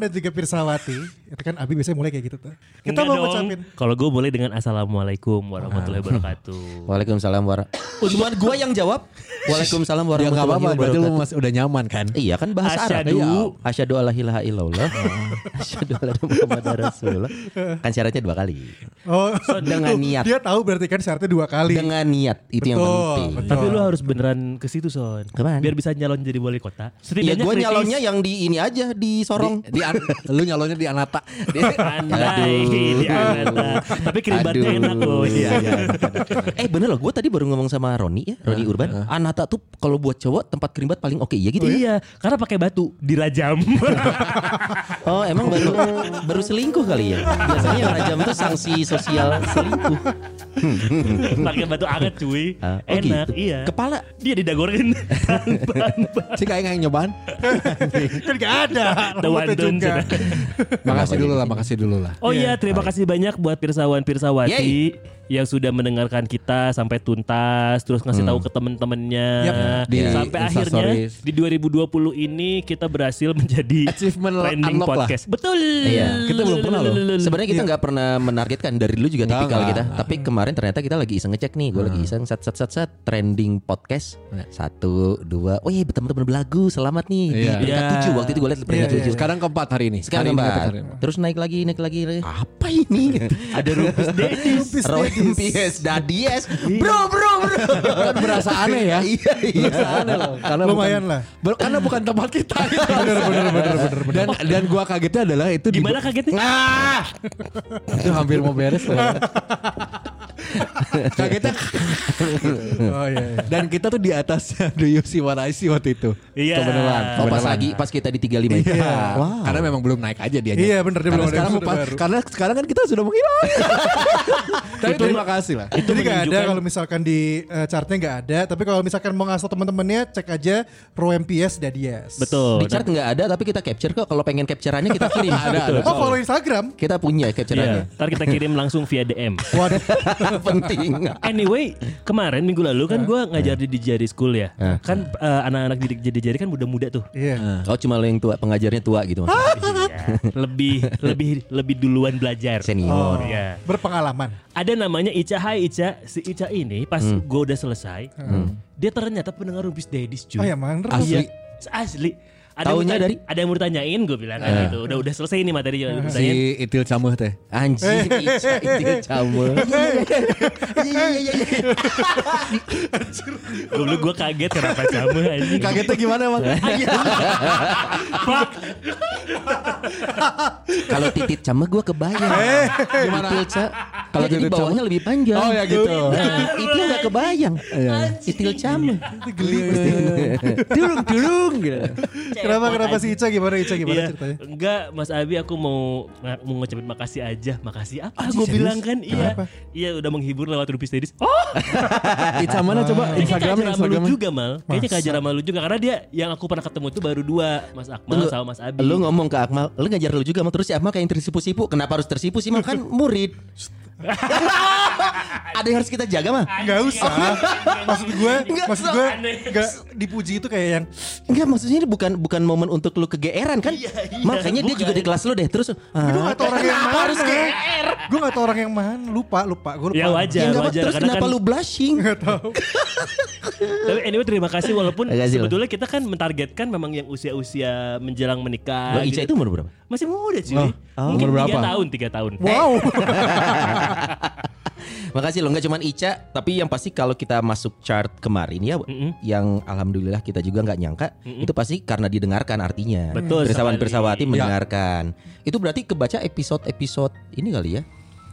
Dan juga Pirsawati Itu kan Abi biasanya mulai kayak gitu tuh Kita Enggak mau dong. ngucapin Kalau gue mulai dengan assalamualaikum warahmatullahi wabarakatuh. Waalaikumsalam warahmatullahi Cuma gua yang jawab. Waalaikumsalam Ya nggak warahmatullahi apa-apa, berarti lu wabarakatuh. masih udah nyaman kan? Iya kan bahasa Arab. Asyhadu. Iya. Asyhadu alla ilaha illallah. Asyhadu alla Muhammadar Rasulullah. Kan syaratnya dua kali. Oh Dengan niat. Dia tahu berarti kan syaratnya dua kali Dengan niat itu yang Betul, penting. betul. Tapi lu harus beneran ke situ son. Ke mana? Biar bisa nyalon jadi wali kota. Ya Setidaknya gua kritis. nyalonnya yang di ini aja di Sorong. Di, an- lu nyalonnya di Anata. Andai di Anata. Tapi keribatnya Aduh. enak loh. Iya, iya. eh bener loh, gue tadi baru ngomong sama Roni ya, Roni Urban. Anata tuh kalau buat cowok tempat kerimbat paling oke ya gitu ya. Iya, karena pakai batu dirajam. Oh emang baru baru selingkuh kali ya. Biasanya yang rajam itu sanksi sosial selingkuh. pakai batu anget cuy. Ah, oh enak, gitu. iya. Kepala. Dia didagorin tanpa Si kayak nggak nyobaan. Kan gak ada The rambutnya Wandon sudah. Makasih dulu lah, makasih dulu lah. Oh iya, terima kasih banyak buat pirsawan pirsawati Yeay. Yang sudah mendengarkan kita sampai tuntas, terus ngasih tahu ke temen-temennya. Yap. Di sampai akhirnya Instastories. di 2020 ini kita berhasil menjadi Achievement trending unlock lah. podcast. Betul. Iya. Kita belum pernah loh. Sebenarnya kita nggak pernah menargetkan dari dulu juga tipikal kita. Tapi kemarin ternyata kita lagi iseng ngecek nih. Gue lagi iseng set set set set trending podcast. Satu dua. Oh iya teman-teman belagu selamat nih. Di Iya. peringkat Iya. tujuh waktu itu gue lihat di peringkat Iya, tujuh. Sekarang keempat hari ini. Sekarang keempat hari ini. Terus naik lagi, naik lagi. Apa ini? Ada Rufus Dedis. Royal PS Dadies. Bro, bro, bro. Kan berasa aneh ya. Iya, iya. Berasa aneh loh. Karena Lumayan bukan, lah. Ber- karena bukan tempat kita. Bener bener bener bener bener dan dan gua kagetnya adalah itu di- Gimana kagetnya? Ah, itu hampir mau beres loh. kagetnya Oh iya, iya. dan kita tuh di atas Do you see what I see waktu itu. Iya. Kebenaran. Oh pas lagi pas kita di 35 itu. Iya. Wow. Karena memang belum naik aja dia. Iya, bener, dia karena belum sekarang pas-. Karena sekarang kan kita sudah menghilang. Tapi terima kasih lah. Itu Jadi gak ada kalau misalkan di eh, chartnya gak ada Tapi kalau misalkan mau ngasih teman-temannya Cek aja Pro MPS Dadias Betul. Di chart nggak ada tapi kita capture kok. Kalau pengen captureannya kita kirim. Ada, ada. Oh follow Instagram Kita punya Iya, captureannya. ntar kita kirim langsung via DM. Waduh Penting. Anyway, kemarin minggu lalu kan gue ngajar di Dijari School ya. Kan eh, anak-anak di di Dijari kan muda-muda tuh. Iya Oh cuma lo yang tua pengajarnya tua gitu. Iya. lebih lebih lebih duluan belajar. Senior. Iya. Berpengalaman Ada namanya Ica Hai Ica. Si Ica ini pas gue udah selesai, dia ternyata pendengar Rubis Dedis cuy. Oh ya Asli. Iya, asli. Ada Taunya yang dari? Ada yang mau ditanyain gue bilang kan gitu. Udah udah selesai nih materi yang ditanyain. Si Itil Camuh teh. Anjing Ica itu camu. Dulu gue kaget kenapa sama anjing. Kagetnya gimana emang? Fuck. Kalau titit camu gue kebayang. Gimana? Itil ca. Kalau jadi bawahnya lebih panjang. Oh ya gitu. Nah, itu nggak kebayang. Iya. Itil camu. Durung durung gitu. Kenapa kenapa si Ica gimana Ica gimana Iya. ceritanya Enggak, Mas Abi aku mau mau ngucapin makasih aja. Makasih apa? Gue serius? bilang kan iya. Kenapa? Iya udah menghibur lewat Rubis Dedis. Oh, Ica mana coba kayaknya Instagram keajar sama lu Instagram. juga mal. Kayaknya keajar sama lu juga karena dia yang aku pernah ketemu itu baru dua, Mas Akmal Tunggu, sama Mas Abi. Lu ngomong ke Akmal, lu ngajar lu juga mau terus si Akmal kayak yang tersipu-sipu. Kenapa harus tersipu sih? Mal kan murid. Ada yang harus kita jaga mah. Gak usah Maksud gue Nggak, Maksud gue aneh. Gak dipuji itu kayak yang Enggak maksudnya ini bukan bukan momen untuk lu kegeeran kan? Iya, iya, Makanya dia juga di kelas lu deh terus. Gue ah, gak tau orang yang mana harus GR? Gue gak tau orang yang mana Lupa lupa Gue lupa Ya wajar, Ya, enggak, wajar terus kenapa kan lu blushing? Gak tau Tapi anyway terima kasih walaupun sebetulnya kita kan mentargetkan memang yang usia-usia menjelang menikah. Lo Ica gitu. itu umur berapa? Masih muda cuy. Oh, Mungkin umur tiga berapa? tahun, tiga tahun. Wow Makasih lo nggak cuman Ica, tapi yang pasti kalau kita masuk chart kemarin ya, Mm-mm. yang alhamdulillah kita juga nggak nyangka, itu pasti karena didengarkan artinya. Betul Pirsawan sekali. Pirsawati Ya. mendengarkan. Itu berarti kebaca episode-episode ini kali ya.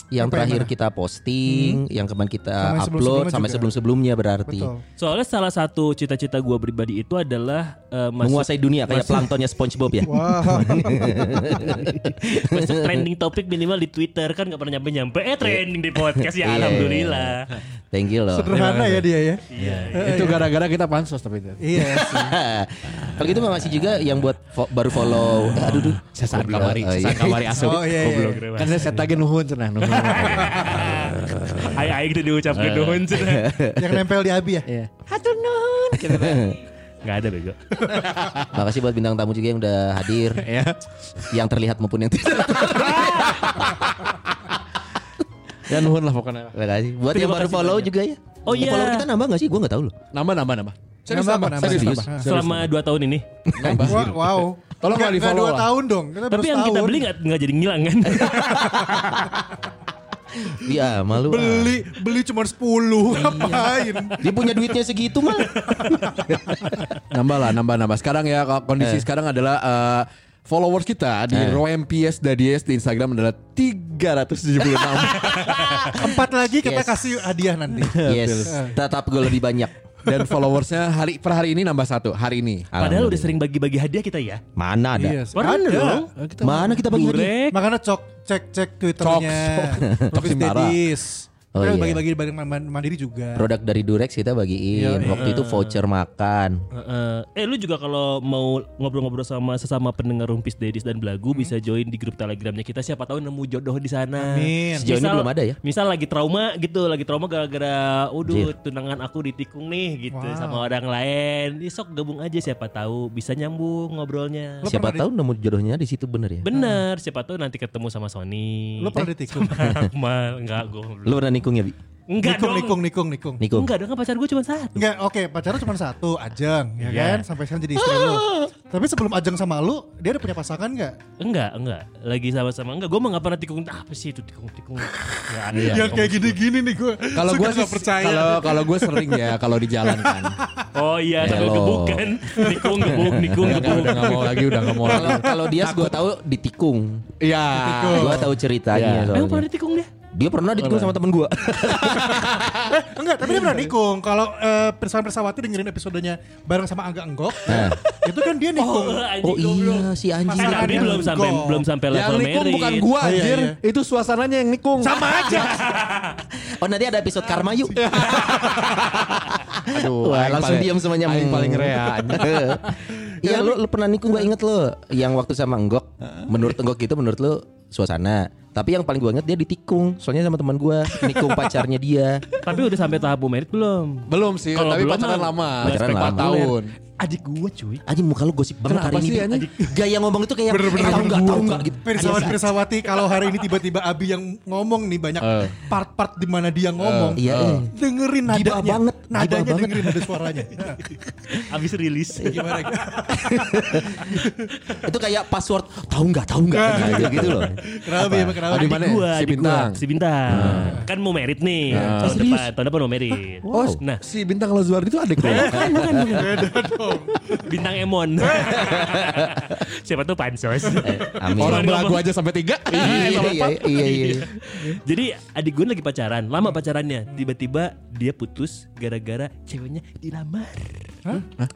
Yang terakhir mana? kita posting, yang kemarin kita Sama upload sebelum-sebelumnya sampai juga. sebelum-sebelumnya berarti. Betul. Soalnya salah satu cita-cita gue pribadi itu adalah eh, masuk, Menguasai dunia kayak planktonnya SpongeBob ya. Wah, masuk trending topik minimal di Twitter kan nggak pernah nyampe-nyampe. Eh trending di podcast ya Iya. alhamdulillah. Thank you loh. sederhana ya dia ya. Iya. Itu gara-gara kita pansos tapi itu. Iya. sih. Kalau gitu makasih juga yang buat fo- baru follow. Eh, aduh duh. Goblok. kamari, Oh, iya. sesaan kamari asup. Oh iya. iya. Kan saya set lagi nuhun cenah nuhun. Ay ay itu diucapkan dohon cenah. Yang nempel di Abi ya. Iya. Nggak ada bego. Makasih buat bintang tamu juga yang udah hadir. Ya. yang terlihat maupun yang tidak. Ya nuhun lah pokoknya. Terima kasih. Buat yang Terima baru kasih follow banyak. juga ya. Oh Eh, iya. Follower kita nambah gak sih? Gue gak tahu loh. Nambah nambah nambah. Serius Nambah, Serius nambah. Selama 2 tahun ini. Nambah. Wow. Tolong nggak di-follow nggak dua lah. tahun dong. Kita Tapi yang kita setahun. beli nggak jadi ngilang kan? Iya malu. ah. beli beli cuma 10 ngapain? Dia punya duitnya segitu mah. Nambah lah, nambah nambah. Sekarang ya kondisi sekarang adalah eh, followers kita di Eh. RoMPS Dadies di Instagram adalah 376. Empat lagi kita Yes. kasih hadiah nanti. yes. Tetap gue lebih banyak. Dan followersnya hari per hari ini nambah satu hari ini. Padahal udah sering bagi-bagi hadiah kita ya. Mana ada? Iya, Pernah ada. dong. Mana kita bagi hadiah? Burek. Makanya cok cek cek twitternya. Cok, Rufis Simbara. Oh, Kita iya. bagi-bagi bareng man- mandiri juga. Produk dari Durex kita bagiin. Iya, Waktu itu voucher makan. Heeh. eh lu juga kalau mau ngobrol-ngobrol sama sesama pendengar Rumpis Dedis dan Belagu bisa join di grup telegramnya kita siapa tahu nemu jodoh di sana. Amin. Sejauh ini belum ada ya? Misal lagi trauma gitu, lagi trauma gara-gara udah tunangan aku ditikung nih gitu Wow. sama orang lain. Ih, sok gabung aja siapa tahu bisa nyambung ngobrolnya. Lo Siapa tahu nemu jodohnya di situ bener ya? Bener, siapa tahu nanti ketemu sama Sony. Lo pernah ditikung? Akmal, enggak gue. Lu pernah nikung ya, Bi? Enggak nikung, dong. nikung, nikung, nikung. Nikung. Enggak dong, kan pacar gue cuma satu. Enggak, oke, pacarnya cuma satu, Ajeng, ya Iya. kan? Sampai sekarang jadi istri lu. Tapi sebelum Ajeng sama lu, dia udah punya pasangan enggak? Enggak, enggak. Lagi sama-sama enggak. Gue mah gak pernah tikung. Apa sih itu tikung-tikung? Enggak ada. Yang kayak gini-gini nih gue. Kalau gue sih percaya. kalau kalau gue sering ya kalau di jalan kan. Oh iya, sambil Hello. gebuk kan. Nikung, gebuk, nikung, Udah gebuk. udah nggak mau lagi, udah nggak mau Kalau lagi. kalau dia gue tahu ditikung. Iya. Gue tahu ceritanya Iya. Emang pernah ditikung dia? Dia pernah ditikung sama temen gue. Eh, enggak, tapi dia pernah nikung. Kalau eh, Pirsawan Pirsawati dengerin episodenya bareng sama Angga Enggok, Nah. itu kan dia nikung. Oh iya si anjing. Eh, tapi belum sampai belum sampai Yang level nikung married. bukan gua Iya, anjir, iya. itu suasananya yang nikung. Sama aja. Oh nanti ada episode karma yuk. Aduh, Wah langsung paling- diam semuanya. aing paling rea. Iya lu, lu pernah nikung gue inget lo Yang waktu sama Enggok Menurut Enggok itu menurut lu suasana Tapi yang paling gue inget dia ditikung Soalnya sama teman gue Nikung pacarnya dia Tapi udah sampai tahap merit belum? Belum sih, Kalau tapi belum pacaran lama. Pacaran lama. Empat tahun. Adik gue cuy. Anjing muka lu gosip banget Kenapa hari ini sih, Bi. anjing? Gaya ngomong itu kayak Bener-bener eh, tahu nggak tahu nggak gitu Pirsawati Pirsawati kalau hari ini tiba-tiba Abi yang ngomong nih banyak Eh. part-part di mana dia ngomong. Iya eh. Dengerin Gibah nadanya. banget, Nadanya gibah banget. dengerin nada suaranya. Abis rilis. Gimana? Itu kayak password tahu nggak tahu nggak Kayak gitu loh Kenapa ya? Kenapa? Di Adik mana? gua, Si adik Bintang. gua, si bintang. Kan mau merit nih. Ah. Tahun depan, tahun depan mau merit. Oh, Nah, si bintang Lazuar itu adik lo. bukan, bukan, bukan. Bintang Emon. Siapa tuh pansos. Eh, Amin Orang belagu aja sampai tiga. Iya iya iya iya Jadi adik gue lagi pacaran, lama pacarannya. Tiba-tiba dia putus gara-gara ceweknya dilamar.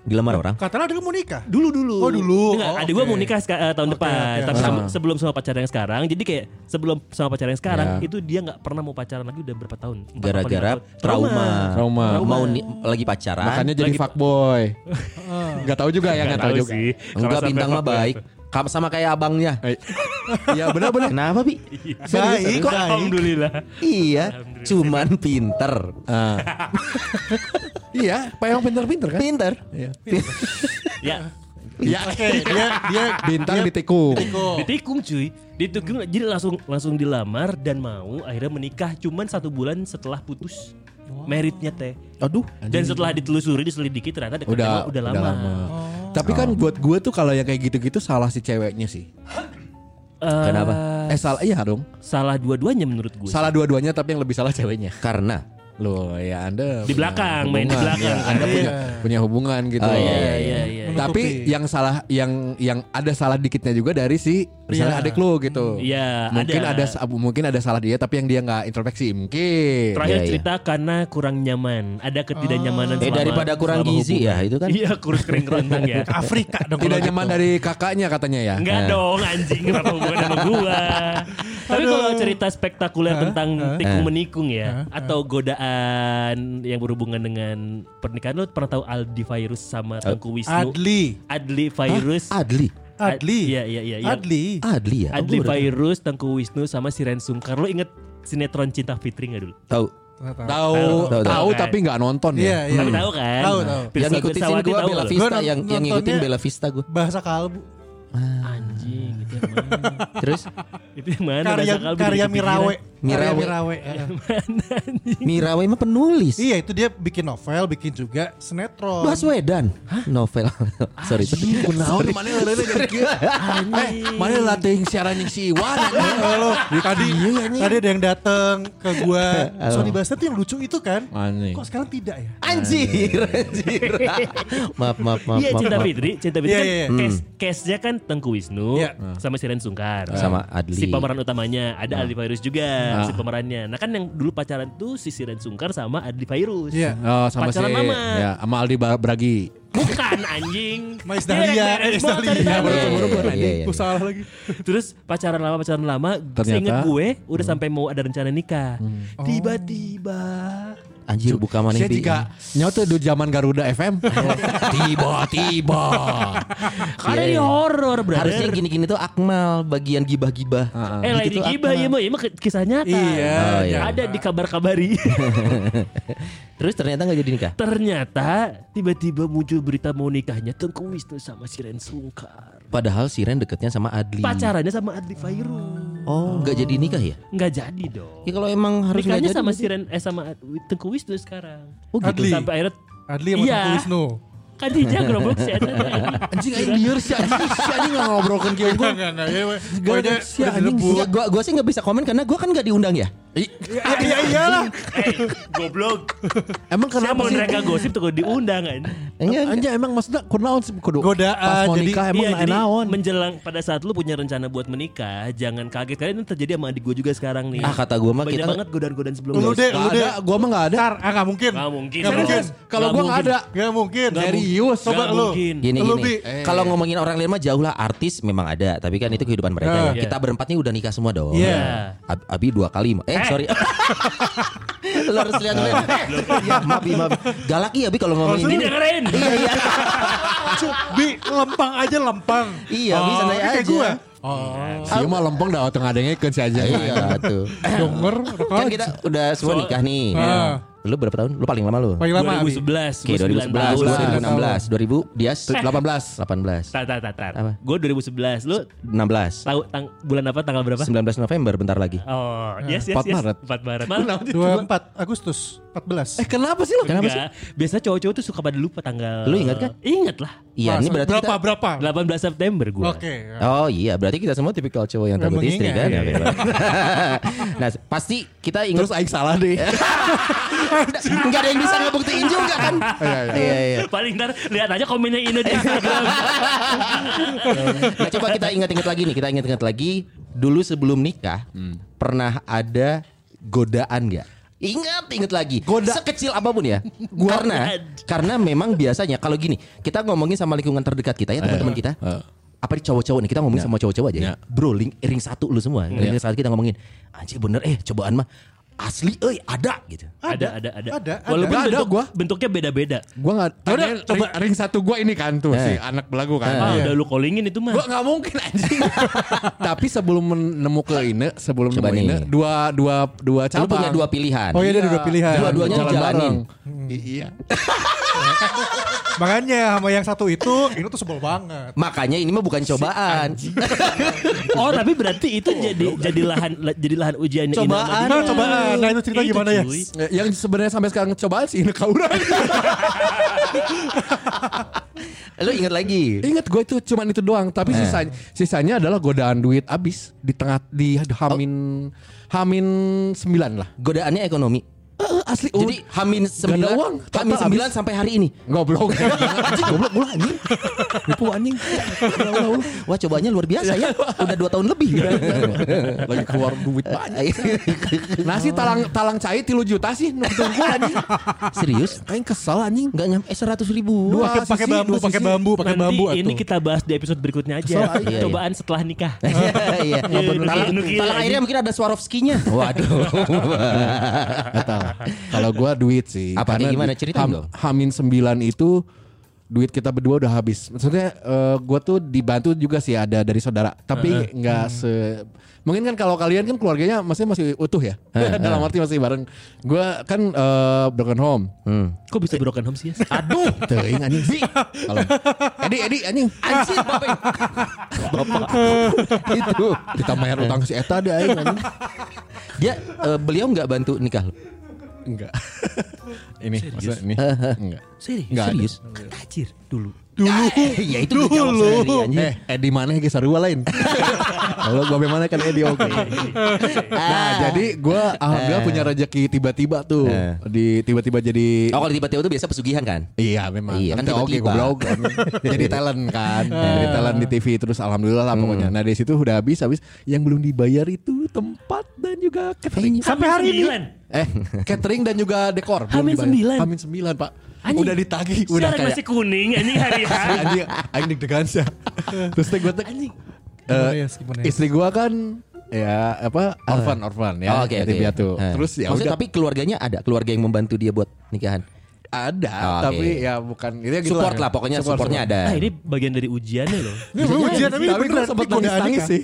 Dilamar orang Katanya dia mau nikah. Dulu dulu. Oh, dulu. Enggak, Oh, adik gue oke. mau nikah eh, tahun Oke, depan. oke, Tapi sebelum sama pacar yang sekarang. Jadi kayak sebelum sama pacar yang sekarang Ya. itu dia nggak pernah mau pacaran lagi udah berapa tahun? Gara-gara tahun. trauma Trauma. Mau ni- lagi pacaran Makanya jadi Lagi- fuckboy. Gak tahu juga ya, Nggak gak tahu juga. Enggak bintang mah baik Kamu sama kayak abangnya Iya benar-benar. Kenapa Bi? Baik, Kok. Alhamdulillah. Iya Cuman pinter Ah. iya, Pak yang pinter-pinter kan? Pinter Iya. Ya, Iya. Oke, dia dia Bintang dia ditikung. tikung. ditikung cuy. Ditikung jadi langsung langsung dilamar dan mau akhirnya menikah cuman satu bulan setelah putus. Meritnya teh. Aduh Dan setelah ditelusuri diselidiki ternyata Udah, udah lama. Tapi kan buat gue tuh kalau yang kayak gitu-gitu salah si ceweknya sih. Eh, Kenapa? Eh salah iya dong. Salah dua-duanya menurut gue. Salah dua-duanya tapi yang lebih salah ceweknya. Karena Loh ya Anda Di punya belakang, main di hubungan, belakang ya, kan. Anda punya Iya. punya hubungan gitu. Oh, Iya iya, iya iya. Tapi yang salah yang yang ada salah dikitnya juga dari si misalnya Iya. adik lu gitu. Iya, Mungkin ada. ada. mungkin ada salah dia tapi yang dia nggak introspeksi mungkin. Terakhir Iya, iya. cerita karena kurang nyaman. Ada ketidaknyamanan Eh selama- daripada kurang selama gizi ya itu kan. Iya, kurus kering kerontang ya. Afrika dong. Tidak nyaman gitu. dari kakaknya katanya ya. Enggak dong anjing apa hubungan sama gua. Tapi kalau cerita spektakuler tentang tikung menikung ya atau godaan yang berhubungan dengan pernikahan lo pernah tahu Aldi Virus sama Tengku Wisnu? Adli. Adli Virus. Adli. Adli. Iya iya iya. yang- Adli. Adli ya. Adli Oh, Virus, Tengku Wisnu sama Siren Sungkar. Lo inget sinetron Cinta Fitri nggak dulu? Tahu. Tahu. Tahu, tahu. tapi nggak nonton Iya, ya. iya. Tapi tahu kan? Tahu, tahu. Yang ngikutin gue Bella? Vista yang yang ngikutin Bella Vista gue. Bahasa kalbu. Anjing itu yang mana? Terus itu yang mana? Karya karya jadi. Mirawe. Mirawe. Karya Mirawe. eh. Mirawe mah penulis. Iya itu dia bikin novel, bikin juga sinetron. Baswedan. Novel. sorry. sorry. Kunaon mana ada dari kieu? Eh, mana latih siaran yang si Iwan. Halo, tadi tadi ada yang datang ke gua. Sony Bastet tuh yang lucu itu kan? Anjing. Kok sekarang tidak ya? Anjir, anjir. maaf, maaf, maaf. Iya Cinta. Fitri, Cinta Fitri Iya, kan iya, iya. case, case-nya kan Tengku Wisnu Iya. sama Siren Sungkar. Sama Adli. Si pemeran utamanya ada Adli Virus juga si pemerannya. Nah kan yang dulu pacaran tuh si Siren Sungkar sama Adli Virus. Iya. Oh, sama Pacaran si lama. ya, sama Aldi Bragi. Bukan anjing. Dia Dahlia, beres Mais banget Dahlia. ceritanya. Baru- Iya, iya, iya. salah lagi. Terus pacaran lama pacaran lama, Ternyata- seinget gue udah sampai mau ada rencana nikah. Tiba-tiba Anjir, buka mana Saya juga nyawa tuh di zaman Garuda FM. Tiba-tiba. karena Iya, ini iya. horor brother. Harusnya gini-gini tuh Akmal bagian gibah-gibah. Eh lagi Gitu tuh gibah ya mah, ya mah kisah nyata. Iya. Oh, iya. Ada di kabar-kabari. Terus ternyata nggak jadi nikah. Ternyata tiba-tiba muncul berita mau nikahnya Tengku Wisnu sama Siren Sungkar. Padahal Siren deketnya sama Adli. Pacarannya sama Adli Fairuz. Oh, nggak jadi nikah ya? Nggak jadi dong. Ya kalau emang harus Nikahnya jadi. sama berarti- Siren eh sama Tengku Wisnu sekarang. Oh gitu. Adli. Sampai akhirnya Adli sama Iya. Tengku Wisnu. Kan dia gerobak si Adli. Anjing aing lieur si anjing si anjing nggak ngobrolkan kieu Enggak, enggak, enggak. Ya, Gak pokoknya ada si udah anjing. gua gua sih nggak bisa komen karena gua kan nggak diundang ya. Iya, iya, iyalah. Goblok. Emang kenapa mau sih? neraka gosip tuh kudu diundang kan. Enggak, Anjing emang maksudnya kunaon sih kudu Godaan, pas mau jadi- nikah emang Iya, naon menjelang pada saat lu punya rencana buat menikah, jangan kaget karena ini terjadi sama adik gue juga sekarang nih. Ah, kata gua mah kita- banget godaan-godaan sebelumnya. Lu deh, lu deh. ada, gua mah nggak ada. Ah nggak mungkin. Nggak mungkin. Kalau gua nggak mungkin. ada. Nggak mungkin. Serius. Coba Nggak lu. mungkin. Gini Lu, gini. Bi. Kalau ngomongin orang lain mah jauh lah artis memang ada, tapi kan itu kehidupan mereka Ah. ya. Kita berempat nih udah nikah semua dong. Iya. Ab- Abi dua kali. Eh, sorry. Lu harus lihat dulu. ya, maaf, maaf. Galak iya Bi kalau ngomongin Ini dengerin. Iya, iya. Bi, lempang aja lempang. Iya, Oh, santai ini kayak aja. gua. Si mah lempeng dah tengah dengekeun si aja. Iya, tuh. Donger, Kan kita udah semua nikah nih. Ah. Lu berapa tahun? Lu paling lama lu? Paling lama. Bi. 2011. Oke, 2011, 2016, 2000, Dias 18. 18, Tar, tar, tar, tar. Apa? Gue 2011. Lu 16, tahu tang bulan apa tanggal berapa? 19 November bentar lagi. Oh, yes, yes, 4 yes. Maret. 4 Maret. Mana? 24 Agustus 14. Eh kenapa sih lu? Kenapa sih? Biasa cowok-cowok tuh suka pada lupa tanggal. Lu ingat kan? Ingat lah. Iya, ini berarti berapa kita, berapa? 18 September gue. Oke. Oh iya, berarti kita semua tipikal cowok yang takut istri kan? Iya, nah, pasti kita ingat Terus aing salah deh. Enggak ada yang bisa ngebuktiin juga kan? Iya, iya. Paling ntar lihat aja komennya Ino di Instagram. Nah, coba kita ingat-ingat lagi nih, kita ingat-ingat lagi dulu sebelum nikah pernah ada godaan nggak? Ingat, ingat lagi. Goda- Sekecil apa pun ya. karena karena memang biasanya kalau gini, kita ngomongin sama lingkungan terdekat kita ya, teman-teman kita. Eh. Apa di cowok-cowok nih kita ngomongin sama cowok-cowok aja ya. Ya. Bro, ring, ring satu lu semua. Ring saat kita ngomongin, anjir bener eh cobaan mah asli euy ada gitu. ada, ada, ada. Ada, ada. Walaupun ada bentuk, gua. bentuknya beda-beda. Gua enggak Yaudah, ring, coba. ring, ring satu gua ini kan tuh si Eh. anak belagu kan. Ah, Iya. udah lu callingin itu mah. Gua nggak mungkin anjing. Tapi sebelum nemu ke ini, sebelum Coba nemu dua dua dua Lu cabang. punya dua pilihan. Oh iya, ada dua pilihan. Dua-duanya Jalan dijalanin. bareng. I- Iya. Makanya sama yang satu itu, ini tuh sebel banget. Makanya ini mah bukan cobaan. Oh, tapi berarti itu jadi jadi lahan la- jadi lahan sama Cobaan. Nah, cobaan. Nah, itu cerita gimana ya? cuy. Eh, Yang sebenarnya sampai sekarang cobaan sih ini kauran. Lu ingat lagi? Ingat gue itu cuman itu doang, tapi sisanya sisanya adalah godaan duit abis di tengah di hamin hamin sembilan lah. Godaannya ekonomi. Eh, Asli. Jadi Hamin sembilan, uang. Hamin sembilan sampai hari ini. Goblok. anjing goblok mulu anjing. Nipu anjing. Wah cobanya luar biasa ya. Udah dua tahun lebih. Lagi keluar duit banyak. Nasi talang talang cai 3 juta sih tunggu anjing. Serius? Aing kesel anjing. Nggak nyampe seratus ribu. Dua Pakai pakai bambu, pakai bambu, pakai Nanti bambu ini kita bahas di episode berikutnya aja. Iya, iya. Cobaan setelah nikah. Iya. Talang, airnya mungkin ada Swarovski-nya. Waduh. Gak tahu. Kalau gua duit sih. Apa nih, Karena gimana? Ceritain Ham- dong. Hamin 9 itu duit kita berdua udah habis. Maksudnya eh, gua tuh dibantu juga sih ada dari saudara. Tapi nggak se Mungkin kan kalau kalian kan keluarganya masih masih utuh ya. Dalam arti masih bareng. Gua kan eh, broken home. Hmm. Kok bisa broken home sih? ya? Aduh, teuing anjing sih. Kalau Edi Edi anjing. Anjir bapak. Bapak. Itu. Kita bayar utang si eta deh aing anjing. Dia eh, beliau nggak bantu nikah lu? Enggak. ini maksudnya ini. Enggak. Serius? Enggak ada. Serius? Kan tajir dulu. Dulu. ya itu jawab sendiri anjing. Eh, Edi mana ge sarua lain. Kalau gua mana kan Edi oke. Nah, jadi gua alhamdulillah punya rezeki tiba-tiba tuh. Eh. Di tiba-tiba jadi Oh kalau tiba-tiba itu biasa pesugihan kan? Iya memang. Iya, kan Kan oke goblok. Jadi talent kan. Jadi talent di TV terus alhamdulillah lah pokoknya. Nah, dari situ udah habis habis yang belum dibayar itu tempat dan juga catering. Sampai hari ini. Eh, catering dan juga dekor belum Hamin dibayar. sembilan. Hamin 9, Pak. Anjing. Udah ditagih, udah Sekarang kayak masih kuning anjing hari hari. anjing aing deg-degan sih. Terus teh gua teh anjing. Gimana Eh, ya, gimana ya? istri gua kan ya apa orphan orphan ya Oh, oke yatim oke. piatu. Eh. Terus ya Maksudnya udah tapi keluarganya ada, keluarga yang membantu dia buat nikahan. ada Oh, oke. tapi ya bukan itu ya gitu Support lah pokoknya Support, supportnya support. ada. Ah ini bagian dari ujiannya loh. Ini ujian tapi Tapi beneran sempat ini godaan nangis nikah. sih.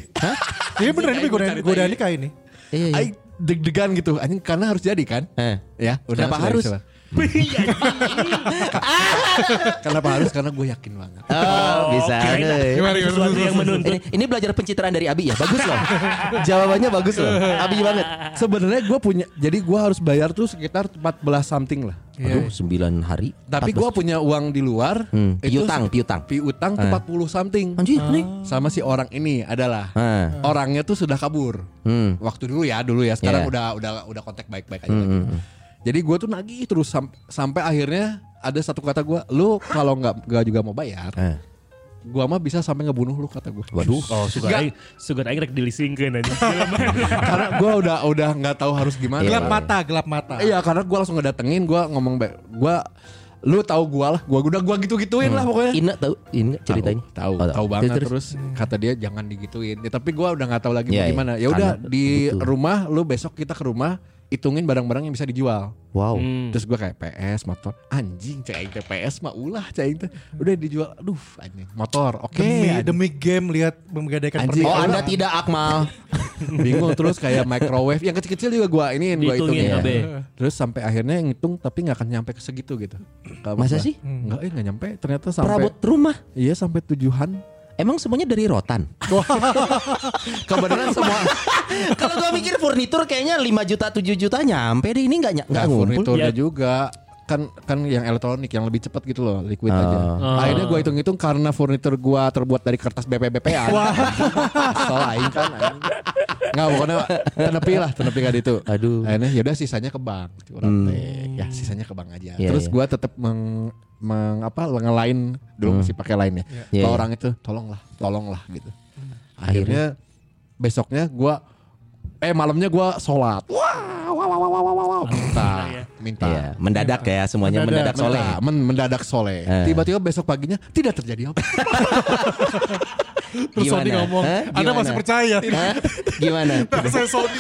Ini beneran ini godaan godaan tahu. nikah ini. Iya, iya. Deg-degan gitu anjing karena harus jadi kan Eh. ya udah Kenapa sudah, harus? Kenapa harus karena gue yakin banget Oh, bisa. Deh. Gimana, gimana? Sesuatu yang menuntut. Ini, ini belajar pencitraan dari Abi ya, bagus loh. Jawabannya bagus loh, Abi banget. sebenarnya gue punya jadi gue harus bayar tuh sekitar 14 something lah Aduh, 9 hari. tapi gue 14. punya uang di luar Hmm, itu piutang, piutang. piutang tuh 40 something Anjir, nih. sama si orang ini adalah Ah. orangnya tuh sudah kabur Hmm. waktu dulu ya dulu ya sekarang Yeah. udah udah udah kontak baik-baik aja lagi. Jadi gue tuh nagih terus sam- sampai akhirnya ada satu kata gue lu kalau nggak nggak juga mau bayar Eh. gua mah bisa sampai ngebunuh lu kata gue Waduh. Oh, sugar aing, sugar aing rek dilisingkeun anjing. karena gue udah udah nggak tahu harus gimana Iya, Gelap Bang. mata, gelap mata. Iya karena gue langsung ngedatengin gue ngomong baik gue lu tahu gue lah gue udah gue gitu gituin lah pokoknya Ina tahu ini nggak ceritanya? tahu Oh, tahu banget Terus, terus, kata dia jangan digituin ya, tapi gue udah nggak tahu lagi Iya, mau iya. gimana ya udah di betul. rumah lu besok kita ke rumah hitungin barang-barang yang bisa dijual Wow. Hmm. terus gue kayak PS motor anjing teh PS mah ulah aing teh udah dijual aduh anjing motor oke Demi anjing. demi game lihat menggadaikan Anjing. Oh. Anda tidak Akmal. bingung terus kayak microwave yang kecil-kecil juga gue ini gue hitungin KB. terus sampai akhirnya ngitung tapi nggak akan nyampe ke segitu gitu Kalau Masa gua- sih? Enggak, eh nggak nyampe. Ternyata sampai Perabot rumah. iya sampai tujuan. Emang semuanya dari rotan. Kebenaran semua Kalau gua mikir furnitur kayaknya 5 juta 7 juta nyampe deh ini nggak nggak nggak ngumpul. furniturnya Ya. juga kan kan yang elektronik yang lebih cepat gitu loh liquid Oh. aja. Oh. Akhirnya gua hitung-hitung karena furnitur gua terbuat dari kertas BPBP-an. Soal aing kan. aing. Nggak pokoknya tenepi lah tenepi kan itu. Aduh. Akhirnya yaudah sisanya ke bank. Teh. Ya sisanya ke bank aja. Iya, Terus iya. gua tetap meng, meng apa ngelain dulu masih pakai lain ya. Iya, Ke iya. orang itu tolonglah, tolonglah gitu. Akhirnya besoknya gua eh malamnya gua sholat. Wah, wah, wah, wah, wah, wah, wah. minta, minta. Iya, mendadak ya semuanya mendadak, Mendadak, soleh. Minta, men- mendadak soleh. Eh. Tiba-tiba besok paginya tidak terjadi apa. Terus Sony ngomong, Hah? Anda Gimana? masih percaya? Hah? Gimana? Saya Sony.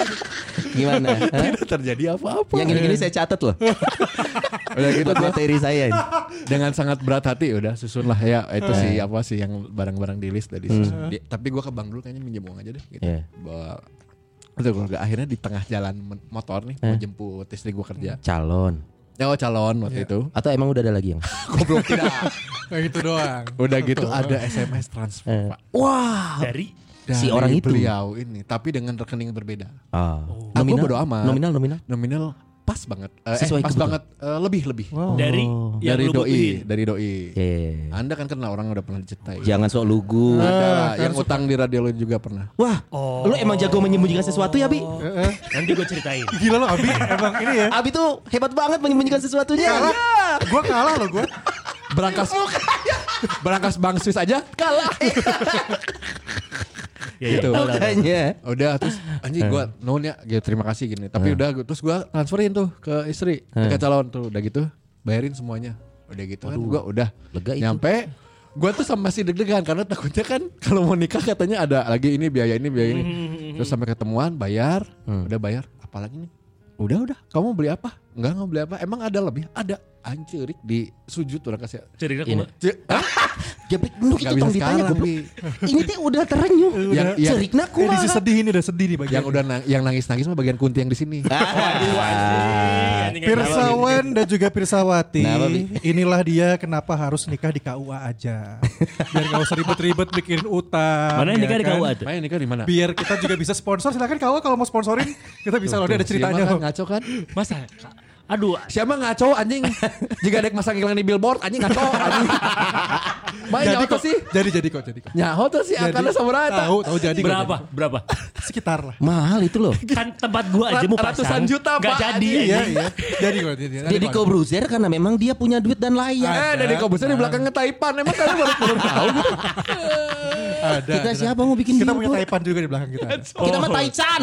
Gimana? Hah? tidak terjadi apa-apa. Yang gini-gini saya catat loh. Udah gitu materi saya ini. dengan sangat berat hati udah susun lah ya itu sih apa sih yang barang-barang di list tadi. susun. Di- tapi gua ke bank dulu kayaknya minjem uang aja deh gitu. Iya. Bawa itu gua akhirnya di tengah jalan motor nih mau jemput istri gua kerja. Calon. Ya oh, calon waktu itu. Atau emang udah ada lagi yang? Goblok tidak. Kayak gitu doang. Udah gitu ada SMS transfer, Eh. Pak. Wah. Dari Dari Si orang itu. beliau ini tapi dengan rekening berbeda. Ah. Aku bodo amat. Nominal nominal. Nominal pas banget. Eh, Sesuai eh, pas kebutuhan. banget Eh, lebih lebih. Dari yang dari lu doi, butuhin. dari doi. Iya. Anda kan kenal orang udah pernah diceritain. Jangan sok lugu. Ada lah, yang utang di radio lu juga pernah. Wah, lu emang jago menyembunyikan sesuatu ya, Bi? Nanti gue ceritain. Gila lo Abi, emang ini ya. Abi tuh hebat banget menyembunyikan sesuatunya. Kalah. Gue kalah loh gue. Berangkas Berangkas Bang Swiss aja kalah. Ya, ya, Gitu. lah. Makanya. Udah terus anjing gua nuhun ya gitu, terima kasih gini. Tapi udah gua- terus gua transferin tuh ke istri, ke calon tuh udah gitu bayarin semuanya. Udah gitu kan gua udah Lega itu. nyampe gua tuh sama masih deg-degan karena takutnya kan kalau mau nikah katanya ada lagi ini biaya ini biaya ini. Terus sampai ketemuan bayar, udah bayar apalagi nih? Udah udah, kamu beli apa? Enggak enggak beli apa. Emang ada lebih? Ada. Ancurik di sujud udah kasih. Cerita Ini. kuma. C- ah, Jepit nu Nggak itu bisa tong ditanya goblok. Bi. Ini teh udah terenyuh. Yang- yang- Cerikna. Edisi sedih ini udah sedih nih bagian. yang udah nang- yang nangis-nangis mah bagian kunti yang di sini. Pirsawan dan juga Pirsawati. Inilah dia kenapa harus nikah di KUA aja. Biar gak usah ribet-ribet bikin utang. Mana yang ya nikah di kan? KUA tuh? Main nikah di mana? Biar kita juga bisa sponsor. Silakan KUA kalau mau sponsorin kita bisa loh. Dia ada ceritanya kan ngaco kan? Masa? Aduh, Siapa ngaco anjing? Jika ada masang iklan di billboard anjing ngaco anjing. Main Jadi kok, sih. jadi jadi kok jadi kok. Nyaho tuh sih Jadi, akarnya sama rata. Tahu tahu jadi kok, berapa? Berapa? jadi. Sekitar lah. Mahal itu loh. Kan tempat gua aja mau pasang. Ratusan juta, Gak Pak. jadi. Iya iya. Jadi kok. Jadi, jadi kok. Kobruzer karena memang dia punya duit dan layak. Eh, dari Kobuser di belakangnya Taipan. Emang kalian baru belum tahu. Ada. Kita ada. siapa mau bikin Kita punya billboard? Taipan juga di belakang kita. ada. Kita mah Taichan.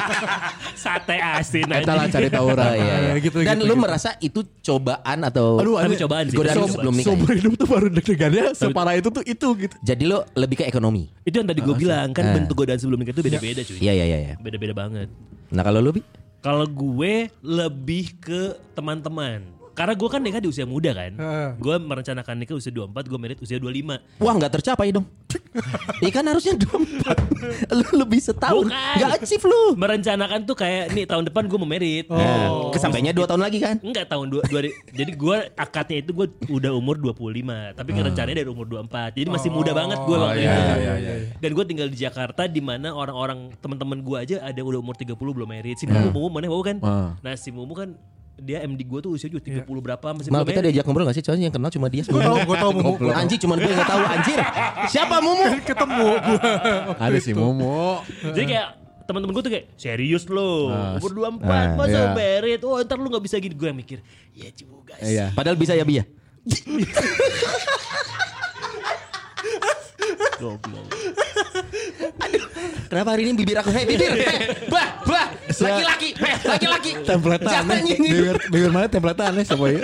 Sate asin Kita lah aja. cari. Oh, iya, iya. Ya, gitu, Dan gitu, lu gitu. merasa itu cobaan atau Aduh, Tapi aneh. cobaan sih. Godaan sebelum nikah. Seumur hidup tuh baru deg-degannya separah itu tuh itu gitu. Jadi lo lebih ke ekonomi. Itu yang tadi gue bilang kan Ah. bentuk godaan sebelum nikah itu beda-beda cuy. Iya iya iya. iya. Beda-beda banget. Nah kalau lu bi? Kalau gue lebih ke teman-teman. Karena gue kan nikah di usia muda kan. Heeh. Gue merencanakan nikah usia 24, gue merit usia 25. Wah nggak tercapai dong. Iya kan harusnya 24. lu lebih setahun. Bukan. Nggak achieve lu. Merencanakan tuh kayak nih tahun depan gue mau merit. Nah, kesampainya 2 tahun lagi kan? Enggak tahun dua, dua jadi gue akadnya itu gue udah umur 25 tapi Ah. rencananya dari umur 24 jadi masih muda banget gue Oh, waktu iya, itu iya, iya, dan gue tinggal di Jakarta di mana orang-orang teman-teman gue aja ada yang udah umur 30 belum merit si Hmm. Mumu Mumu mana Mumu kan Ah. nah si Mumu kan dia MD gue tuh usia juga 30 berapa masih Mal kita merit diajak ngobrol gak sih? Soalnya yang kenal cuma dia. Gue tau, gue tau Mumu. Anjir cuma gue yang gak tahu anjir. Siapa Mumu? Ketemu gue. Ada si Momo. jadi kayak teman-teman gue tuh kayak serius lo umur 24 Ah, masa iya. merit oh ntar lu gak bisa gitu gue yang mikir ya juga sih Iya. Padahal bisa ya Bi ya. goblok Kenapa hari ini bibir aku hei bibir hei bah bah laki-laki hei laki-laki Template jangan aneh. nyinyir Bibir, bibir mana template aneh coba ya.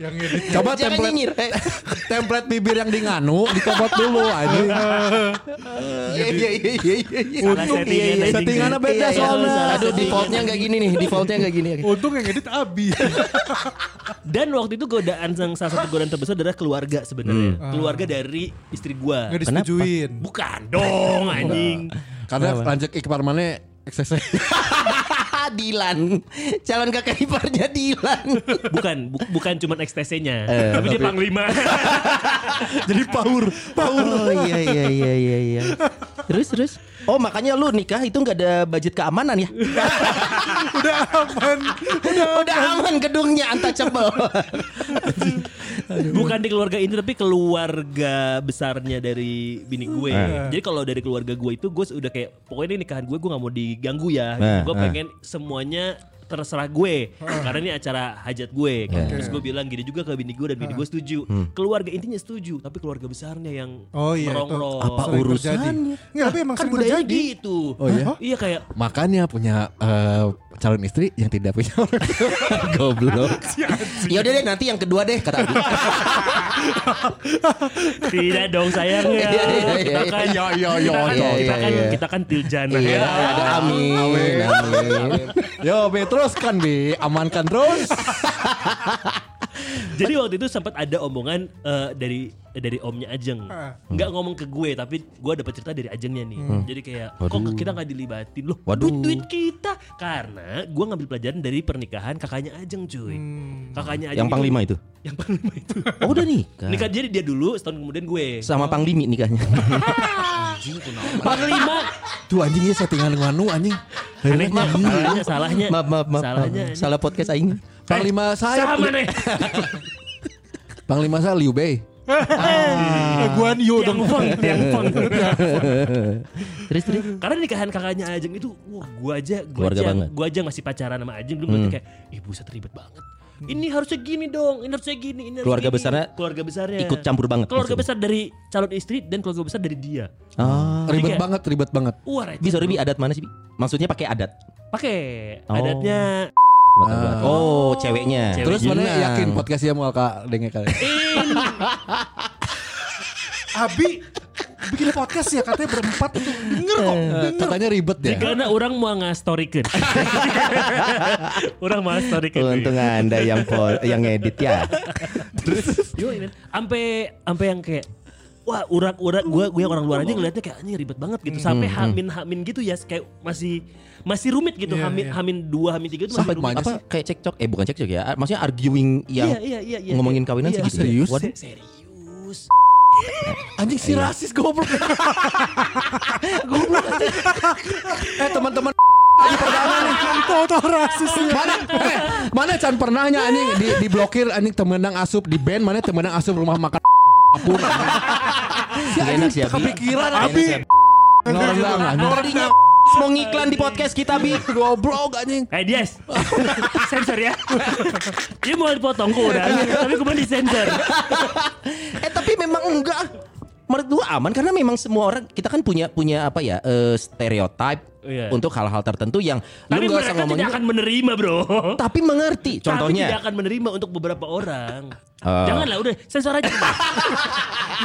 Yang ini. Coba jangan template nyinyir hei. template bibir yang di nganu dicopot dulu anjing. iya iya iya iya iya settingan anjing. Settingannya beda Iya, iya. soalnya. Aduh defaultnya nggak gini nih defaultnya nggak gini Untung yang edit Abi. Dan waktu itu godaan yang salah satu godaan terbesar adalah keluarga sebenarnya. Keluarga dari istri gua. Nggak disetujuin. Bukan dong anjing. Karena lanjut ikpar mana eksesnya. Dilan calon kakak iparnya Dilan Bukan bu- bukan cuman ekstasinya, Eh, tapi dia panglima. Jadi power. Oh iya iya iya iya iya. Terus terus. Oh makanya lu nikah itu nggak ada budget keamanan ya? Udah aman. Udah aman gedungnya untouchable. Bukan di keluarga ini tapi keluarga besarnya dari bini gue. Jadi kalau dari keluarga gue itu gue udah kayak pokoknya ini nikahan gue gue nggak mau diganggu ya. Eh, gue eh. pengen semuanya terserah gue karena ini acara hajat gue kan. terus gue bilang gini juga ke bini gue dan bini gue setuju keluarga intinya setuju tapi keluarga besarnya yang Oh iya itu. merongrong Apa terjadi. Nggak, tapi emang kan sering budaya terjadi. gitu Oh iya? iya kayak Makanya punya eh, calon istri yang tidak punya orang tua. Goblok. Ya udah deh nanti yang kedua deh kata Abi. tidak dong sayang ya Iya, iya, iya, kita kan iya iya. Iya, kita kan kita kan tiljana Iya, ya. ada amin. Amin. Yo, Bi, terus kan Bi, amankan terus. Jadi waktu itu sempat ada omongan eh, dari dari omnya Ajeng. Ah. Nggak ngomong ke gue tapi gue dapat cerita dari Ajengnya nih. Jadi kayak kok kita nggak dilibatin loh? Waduh. Duit duit kita karena gue ngambil pelajaran dari pernikahan kakaknya Ajeng cuy. Kakaknya Ajeng Yang panglima itu. Yang panglima itu. Oh udah nikah. Nikah jadi dia dulu setahun kemudian gue. Sama panglimi nikahnya. Panglima. Tuh anjingnya settingan nganu anjing. Anehnya, salahnya, salahnya. maaf maaf maaf. Salahnya. maaf. Salah podcast aing. Panglima saya. Sama nih. Panglima saya Liu Bei. Eh, Guan Yu dong. feng, yang feng. Terus terus. Karena nikahan kakaknya Ajeng itu, wah gua aja, gua Keluarga aja, banget. gua aja masih pacaran sama Ajeng dulu hmm. kayak, ih buset ribet banget. Ini harusnya gini dong, ini harusnya gini, ini harusnya Keluarga gini. besarnya keluarga besarnya ikut campur banget Keluarga maksudnya. besar dari calon istri dan keluarga besar dari dia. Ah. Ribet kayak- banget, ribet banget. Wah. Bi sorry Bi adat mana sih Bi? Maksudnya pakai adat. Pakai Oh. adatnya Sumatera Barat. Oh, ceweknya. Cewek. Terus mana yakin podcastnya mau kak denge kali? Abi bikin podcast ya katanya berempat itu denger kok. Eh, Katanya ribet ya. karena orang mau ngastorikeun. orang mau ngastorikeun. Untung Anda yang pol, yang ngedit ya. Yo, men. Sampai sampai yang kayak Wah, urak-urak gua gue yang orang luar aja ngeliatnya kayak anjing ribet banget gitu. Sampai hamin hamin gitu ya kayak masih masih rumit gitu. Iya, hamin iya. hamin dua hamin tiga itu Sampai masih rumit. Apa kayak cekcok? Eh bukan cekcok ya. Maksudnya arguing yang Iya, iya, iya, iya. ngomongin kawinan Iya. sih gitu. Serius? Waduh. Se- serius. Anjing si rasis goblok. goblok. Eh teman-teman perdana nih. Toto rasisnya. Mana eh, mana can pernahnya anjing di diblokir anjing temenang asup di band mana temenang asup rumah makan pun. Si Nggak enak sih, Abi. kepikiran Nggak Abi. mau ngiklan di podcast kita Bi. Goblok anjing. Eh Dias Sensor ya Dia mau dipotong kok udah Tapi kemarin disensor eh tapi memang enggak. Menurut gua aman karena memang semua orang kita kan punya punya apa ya eh, stereotype Iya. untuk hal-hal tertentu yang Tapi lu nggak usah mereka ngomongin tidak akan menerima bro tapi mengerti. Tapi tidak Contohnya akan menerima untuk beberapa orang Oh. Janganlah udah Sensor aja Enggak,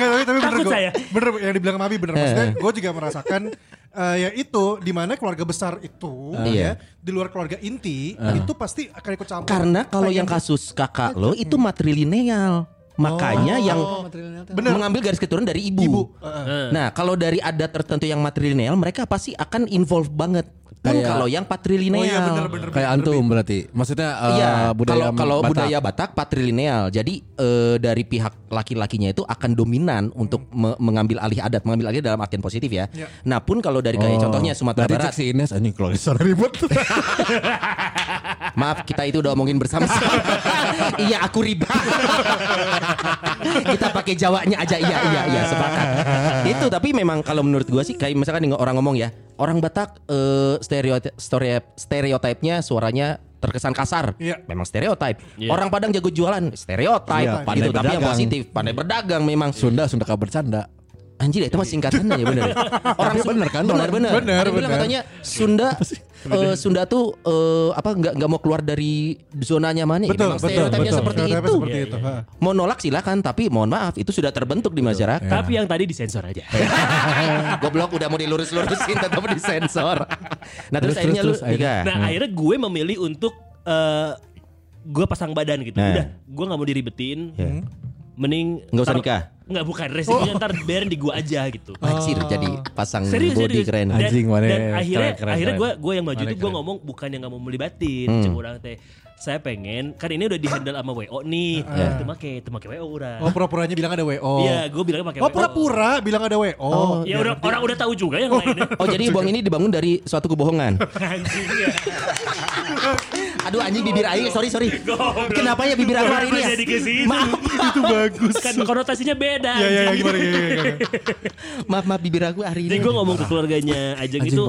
tapi, tapi bener Takut gua- saya. Bener yang dibilang Mabi bener. Maksudnya gue juga merasakan eh, ya itu di mana keluarga besar itu Iya. ya di luar keluarga inti itu pasti akan ikut campur. karena kalau yang Pengen- kasus kakak lo itu matrilineal. Makanya yang Bener. mengambil garis keturunan dari ibu. ibu. eh, Nah, kalau dari adat tertentu yang matrilineal, mereka pasti akan involve banget. Pun Kayak- kalau yang patrilineal. Oh iya bener-bener. Kayak antum berarti. Maksudnya eh, Iya, budaya kalau kalau Batak. budaya Batak patrilineal. Jadi eh, dari pihak laki-lakinya itu akan dominan untuk me- mengambil alih adat, mengambil alih dalam artian positif ya. Iya. Nah, pun kalau dari kayak Oh. contohnya Sumatera Berarti Barat. si Ines anjing kalau ribut. Maaf, kita itu udah omongin bersama-sama. iya, aku riba. kita pakai Jawanya aja. Iya, iya, iya, sepakat. itu tapi memang kalau menurut gua sih kayak misalkan nih orang ngomong ya, orang Batak stereotip stereotip stereotipnya suaranya terkesan kasar. Iya. Memang stereotip. Iya. Orang Padang jago jualan, stereotip. Iya, pandai gitu, tapi yang positif, pandai berdagang memang. Sunda Sunda kabar bercanda. Anjir itu mah singkatannya ya bener. ya? Orang bener kan? Bener bener. Bener, Ada bener. katanya Sunda eh, Sunda tuh eh, apa nggak nggak mau keluar dari zona nyamannya. Ya, Betul, memang betul, stereotipnya betul. seperti Stereotipnya itu. seperti itu. iya. ha. Mau nolak silakan tapi mohon maaf itu sudah terbentuk di masyarakat. Tapi yang tadi disensor aja Goblok udah mau dilurus-lurusin tetap disensor. Nah terus, Terus, akhirnya terus, lu terus, nikah. Nah akhirnya gue memilih untuk eh Gue pasang badan gitu Nah. Udah gue gak mau diribetin Ya. Mending Nggak usah nikah? Nggak bukan Resikonya ntar biarin di gue aja gitu Anjir jadi pasang Serius, body serius. keren. Dan, Anjing, mana? dan akhirnya Keren, keren, akhirnya gue gue yang maju itu keren. ngomong bukan yang nggak mau melibatin, Hmm. cuma orang teh saya pengen kan ini udah dihandle sama WO nih, Iya. itu make itu make WO orang. Oh pura-puranya bilang ada WO. Iya, gue bilang pakai Oh WO. pura-pura bilang ada WO. Ya udah orang udah tahu juga yang lainnya. Oh jadi uang ini dibangun dari suatu kebohongan. Anjing ya. Aduh anjing bibir aing sorry sorry. Kenapa ya bibir aku hari ini ya? Jadi. Maaf. itu bagus. Kan konotasinya beda. Iya iya iya, gimana gimana. gimana. Maaf maaf bibir aku hari Jadi ini. gue ngomong ke keluarganya Ajeng Anjing itu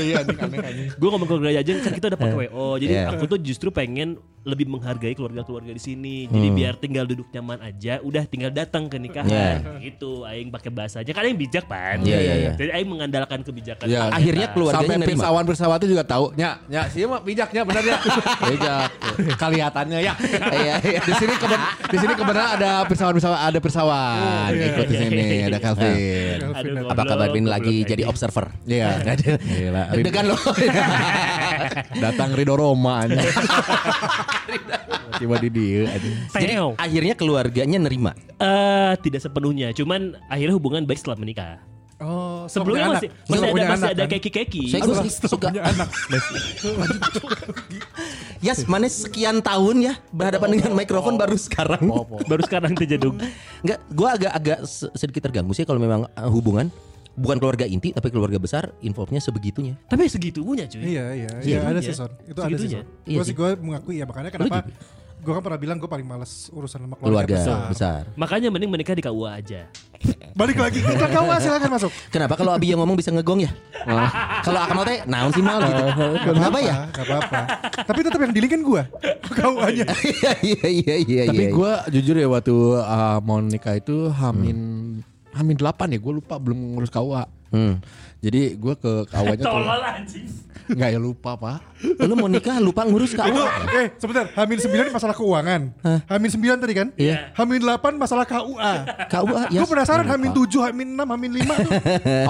iya anjing anjing. gue ngomong ke keluarga Ajeng kan kita udah pakai WO jadi Iya. aku tuh justru pengen lebih menghargai keluarga-keluarga di sini jadi biar tinggal duduk nyaman aja udah tinggal datang ke nikahan itu aing pakai bahasa aja kan aing bijak pan Iya, iya, iya. jadi aing mengandalkan kebijakan Iya. kita. Akhirnya keluarganya Sampai nerima. pirsawan pirsawati juga tahu. Nya, nya sih mah bijaknya benar ya. Bijak. Kelihatannya ya. Iya, iya. Di sini keben di sini kebenaran ada pirsawan pirsawan ada pirsawan ikut di sini ada Calvin. Aduh, Apa kabar Bin lagi aja. jadi observer? Iya. Gila. Deg-degan loh. Datang Ridho Roma anjing. Tiba di dia. Jadi akhirnya keluarganya nerima. Eh, tidak sepenuhnya, cuman akhirnya hubungan baik setelah menikah. Oh, Sebelumnya masih anak. masih ada masih anak, ada kan? keki-keki. Saya setelah suka anak. Yes, mana sekian tahun ya berhadapan dengan mikrofon baru sekarang. Baru sekarang jedung. Enggak, gua agak-agak se- sedikit terganggu sih kalau memang uh, hubungan bukan keluarga inti tapi keluarga besar involve-nya sebegitunya. Tapi segitunya cuy. Iya, iya, iya, Segitunya. ada sih Son. Itu ada Segitunya. Son. Iya Gue sih. sih gue mengakui ya makanya kenapa gue kan pernah bilang gue paling males urusan sama Keluarga keluarga, besar. Makanya mending menikah di KUA aja. Balik lagi kita kau silakan masuk. Kenapa kalau Abi yang ngomong bisa ngegong ya? kalau Akmal teh naon sih mal gitu. Kenapa ya? Gak apa-apa. Tapi tetap yang dilingin gue. Kau aja. Iya iya iya iya. Tapi iya. gue jujur ya waktu uh, mau nikah itu hamin hamin 8 ya gue lupa belum ngurus KUA. Hmm. Jadi gue ke KUA-nya Tolol anjing. Enggak ya lupa pak. Lu mau nikah lupa ngurus Itu, kau. eh sebentar. Hamin 9 masalah keuangan. Hamin 9 tadi kan? Iya. Hamin 8 masalah KUA. KUA ya. Gue penasaran Hamin 7, Hamin 6, Hamin 5 tuh.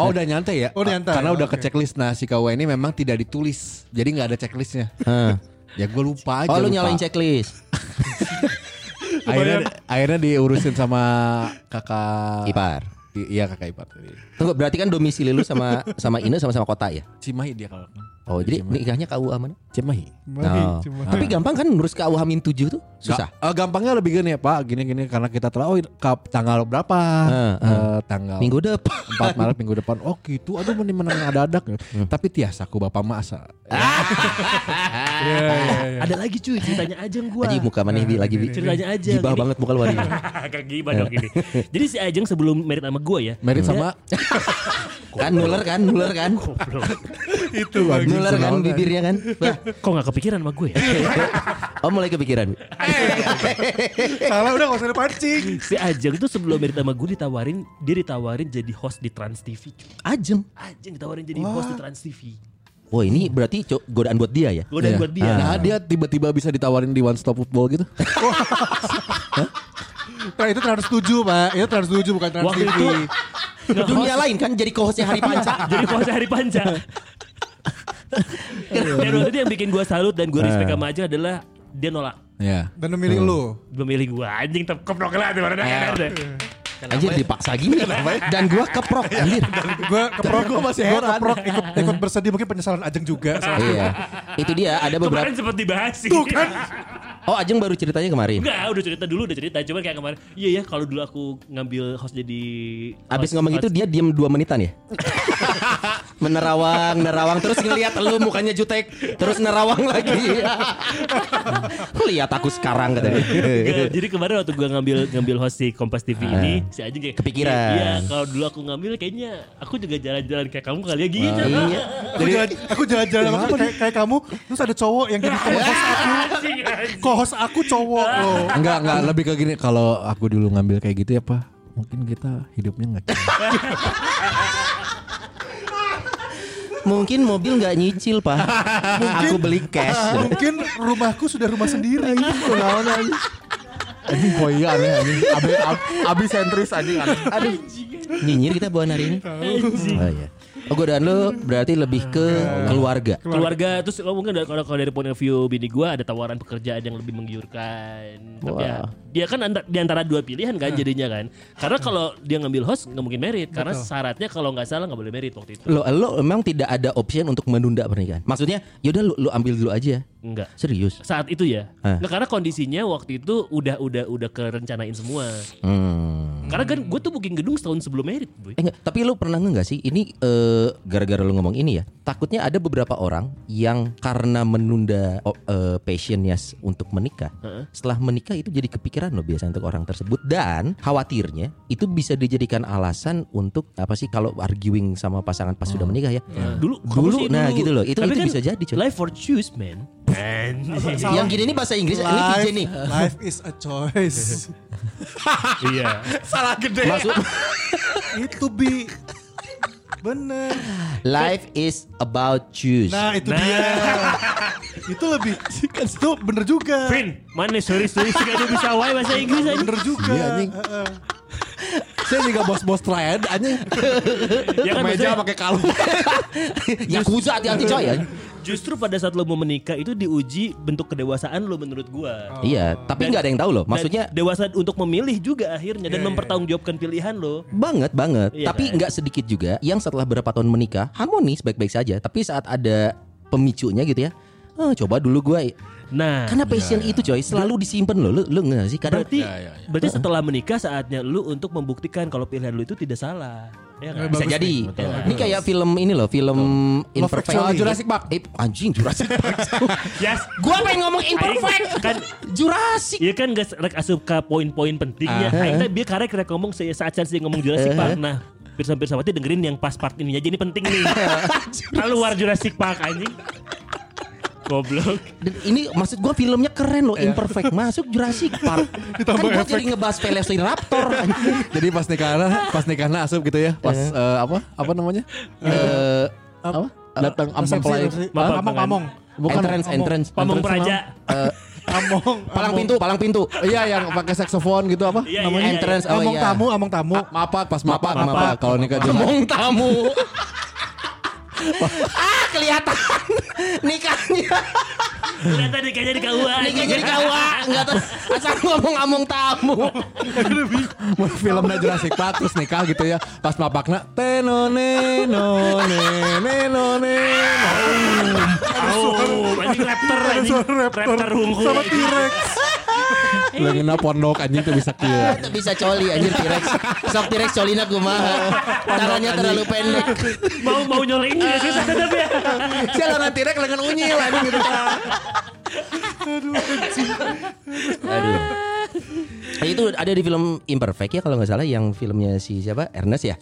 Oh udah nyantai ya? Oh, udah nyantai. Karena udah Oke. ke checklist. Nah si KUA ini memang tidak ditulis. Jadi nggak ada checklistnya. Hah. Ya gue lupa aja. Oh lu lupa. nyalain checklist. Akhirnya, akhirnya diurusin sama kakak Ipar. Iya kakak ipar. Tunggu berarti kan domisili lu sama sama Ine sama sama kota ya? Cimahi dia kalau. Oh jadi nikahnya KUA mana? Cimahi. Mari, Oh. cuma. Tapi gampang kan ngurus KUA Hamin 7 tuh? Susah. Ga- eh, gampangnya lebih gini ya Pak, gini-gini karena kita tahu oh, tanggal berapa, Heeh. Eh, tanggal Minggu depan. 4 Maret minggu depan. Oh gitu, aduh mending menang ada adak. Tapi tiasa aku bapak masa. Iya, iya, iya. Ada lagi cuy ceritanya Ajeng gua. Aji muka mana Bi, lagi Bi. Ceritanya aja. Gibah banget muka lu hari ini. Kagak gibah dong gini. Jadi si Ajeng sebelum merit sama gua ya. Merit sama Kan nular kan, nular kan. Itu Nular kan bibirnya kan. Bah. Kok gak kepikiran sama gue ya? Oh mulai kepikiran. Salah udah gak usah pancing. si Ajeng tuh sebelum merit sama gue ditawarin, dia ditawarin jadi host di Trans TV. Ajeng. Ajeng ditawarin jadi host di Trans TV. Wah ini berarti godaan buat dia ya? Gue dan Iya. buat dia. Nah dia tiba-tiba bisa ditawarin di One Stop Football gitu. Nah itu trans 7 pak. Itu trans 7 bukan trans Waktu TV. itu Dunia lain kan jadi co-hostnya Hari Panca. jadi host hari panca. dan waktu itu yang bikin gue salut dan gue respect sama Ajeng adalah dia nolak. Ya. Dan memilih lu. Memilih gue anjing keprok lah tuh mana ada. Anjir dipaksa gini. Dan gua keprok anjir. Gue keprok, gue masih heran. keprok ikut, ikut bersedih mungkin penyesalan Ajeng juga. soalnya. Iya. Itu dia ada beberapa Kemarin sempat dibahas sih. Tuh kan. Oh Ajeng baru ceritanya kemarin. Enggak, udah cerita dulu, udah cerita. Cuman kayak kemarin, iya ya kalau dulu aku ngambil host jadi Abis host- ngomong host- itu dia diem dua menitan ya Menerawang Nerawang Terus ngeliat lu mukanya jutek Terus nerawang lagi Lihat aku sekarang katanya jadi kemarin waktu gue ngambil ngambil host di Kompas TV ini, si Ajeng kayak Ah. Kepikiran. Iya, kalau dulu aku ngambil kayaknya aku juga jalan-jalan kayak kamu kali ya gitu. Iya Aku jalan, aku jalan-jalan sama kayak, kayak kamu. Terus ada cowok yang jadi co-host aku. Co-host aku cowok loh. Enggak enggak lebih ke gini kalau aku dulu ngambil kayak gitu ya Pak. Mungkin kita hidupnya enggak Mungkin mobil gak nyicil pak Aku beli cash Mungkin rumahku sudah rumah sendiri. Anjing poya aneh anjing. Abi ab- abi sentris anjing aneh. Aduh Nyinyir kita buat hari ini Oh iya Oh godaan lu berarti lebih ke keluarga Keluarga terus lo mungkin dari- kalau kalau dari point of view bini gue ada tawaran pekerjaan yang lebih menggiurkan. Tapi ya, dia kan anta- di antara dua pilihan kan jadinya kan. Karena kalau dia ngambil host nggak mungkin merit karena syaratnya kalau nggak salah nggak boleh merit waktu itu. Lo, lo emang tidak ada option untuk menunda pernikahan Maksudnya yaudah lu, lu ambil dulu aja Enggak. Serius Saat itu ya. Hah. Nggak, karena kondisinya waktu itu udah udah udah kerencanain semua. Hmm Karena kan gue tuh booking gedung setahun sebelum merit, boy. Eh, enggak, tapi lu pernah nggak sih ini eh, gara-gara lu ngomong ini ya takutnya ada beberapa orang yang karena menunda oh, eh, passionnya untuk menikah setelah menikah itu jadi kepikiran loh biasanya untuk orang tersebut dan khawatirnya itu bisa dijadikan alasan untuk apa sih kalau arguing sama pasangan pas sudah menikah ya Dulu Dulu, sih nah gitu loh. Itu- Tapi itu kan bisa jadi, coy. Life for choose, man. Anjing. yang gini ini bahasa Inggris ini VJ nih life is a choice. Iya. Salah gede. maksud Itu bi. Bener. life is about choose Nah itu dia. itu lebih. Itu bener juga. Vin, mana sorry sorry sih ada bisa wae bahasa Inggris aja. Bener juga. Iya, anjing. Heeh. Saya juga bos-bos trend anjing. Ya kan Meja pakai kalung. Yakuza hati-hati coy ya. justru pada saat lo mau menikah itu diuji bentuk kedewasaan lo menurut gua. Iya, tapi nggak ada yang tahu loh. Dan Maksudnya dewasa untuk memilih juga akhirnya dan mempertanggungjawabkan pilihan lo. banget banget. Iya tapi kan? nggak sedikit juga yang setelah beberapa tahun menikah harmonis baik-baik saja. Tapi saat ada pemicunya gitu ya, oh, coba dulu gue. Nah, Karena passion itu coy selalu disimpan loh. Lu lu nggak sih kadang berarti Ya, ya, ya. berarti setelah menikah saatnya lu untuk membuktikan kalau pilihan lu itu tidak salah. Ya kan? bisa Bagus jadi. nih, Ini kayak film ini loh, film Imperfect. Actually. Jurassic Park. Eh, anjing Jurassic Park. Yes. gua pengen ngomong imperfect. kan Jurassic. Iya kan gak rek asup ke poin-poin pentingnya. Ah. Akhirnya biar karek rek ngomong saya saat saya ngomong Jurassic Park. Nah, Pirsa Pirsawati dengerin yang pas part ini aja ini penting nih. Keluar Jurassic Park anjing. Goblok. Dan ini maksud gua filmnya keren loh, imperfect. Masuk Jurassic Park. kan gua jadi ngebahas Velociraptor. anjing. Jadi pas nikahnya, pas nikahnya asup gitu ya. Pas eh, apa? Apa namanya? Eh, Apa? Datang ampel resepsi. Mabok, Pamong, kan? pamong. Bukan entrance, entrance, Pamong. Praja. Pamong. Palang pintu, palang pintu. Iya yang pakai saksofon gitu apa? Iya, namanya? iya, iya. Entrance, oh Among iya. tamu, among tamu. Mapak pas mapak, Mapak, mapak. Kalau nikah. Ngomong tamu. Ah kelihatan nikahnya Ternyata nikahnya di KUA. nikahnya di kawa nggak tahu asal ngomong ngomong tamu Mau filmnya Jurassic Park terus nikah gitu ya. Pas mapakna tenone no ne ne no ne. Oh, anjing raptor anjing. Raptor. Raptor. Sama T-Rex. Lagi na pondok anjing tuh bisa kieu. Itu bisa coli anjir T-Rex. Sok T-Rex colina kumaha. Tangannya terlalu pendek. Mau mau nyolein juga sih tetap ya. Saya lengan T-Rex lengan unyil anjing gitu. aduh. Nah, itu ada di film Imperfect ya kalau nggak salah yang filmnya si siapa? Ernest ya?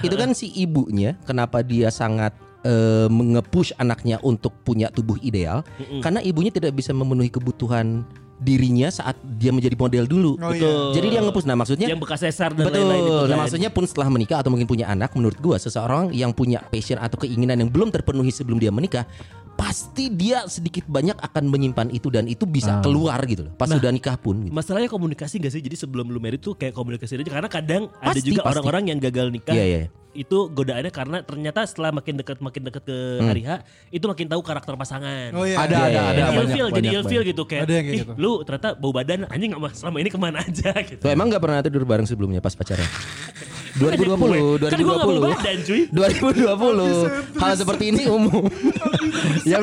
Itu kan si ibunya kenapa dia sangat eh, mengepush anaknya untuk punya tubuh ideal? Karena ibunya tidak bisa memenuhi kebutuhan dirinya saat dia menjadi model dulu Oh, Betul. jadi dia ngepush nah maksudnya Yang bekas sesar dan Betul. lain-lain itu Nah, kan. maksudnya pun setelah menikah atau mungkin punya anak, menurut gua seseorang yang punya passion atau keinginan yang belum terpenuhi sebelum dia menikah, pasti dia sedikit banyak akan menyimpan itu dan itu bisa keluar gitu loh. Pas Nah, sudah nikah pun. Gitu. Masalahnya komunikasi gak sih? Jadi sebelum lu married tuh kayak komunikasi aja karena kadang ada Pasti, juga pasti. orang-orang yang gagal nikah. Iya, iya. Itu godaannya karena ternyata setelah makin dekat makin dekat ke hari H itu makin tahu karakter pasangan. Oh iya. Ada iya, ada ada jadi banyak jadi banyak. gitu kayak, Ada yang kayak "Ih, gitu." lu ternyata bau badan anjing nggak mas selama ini ke mana aja gitu. Tuh emang nggak pernah tidur bareng sebelumnya pas pacaran? Kan 2020, Kan gua gak 2020. badan cuy. 2020. Hal seperti ini umum. Ya,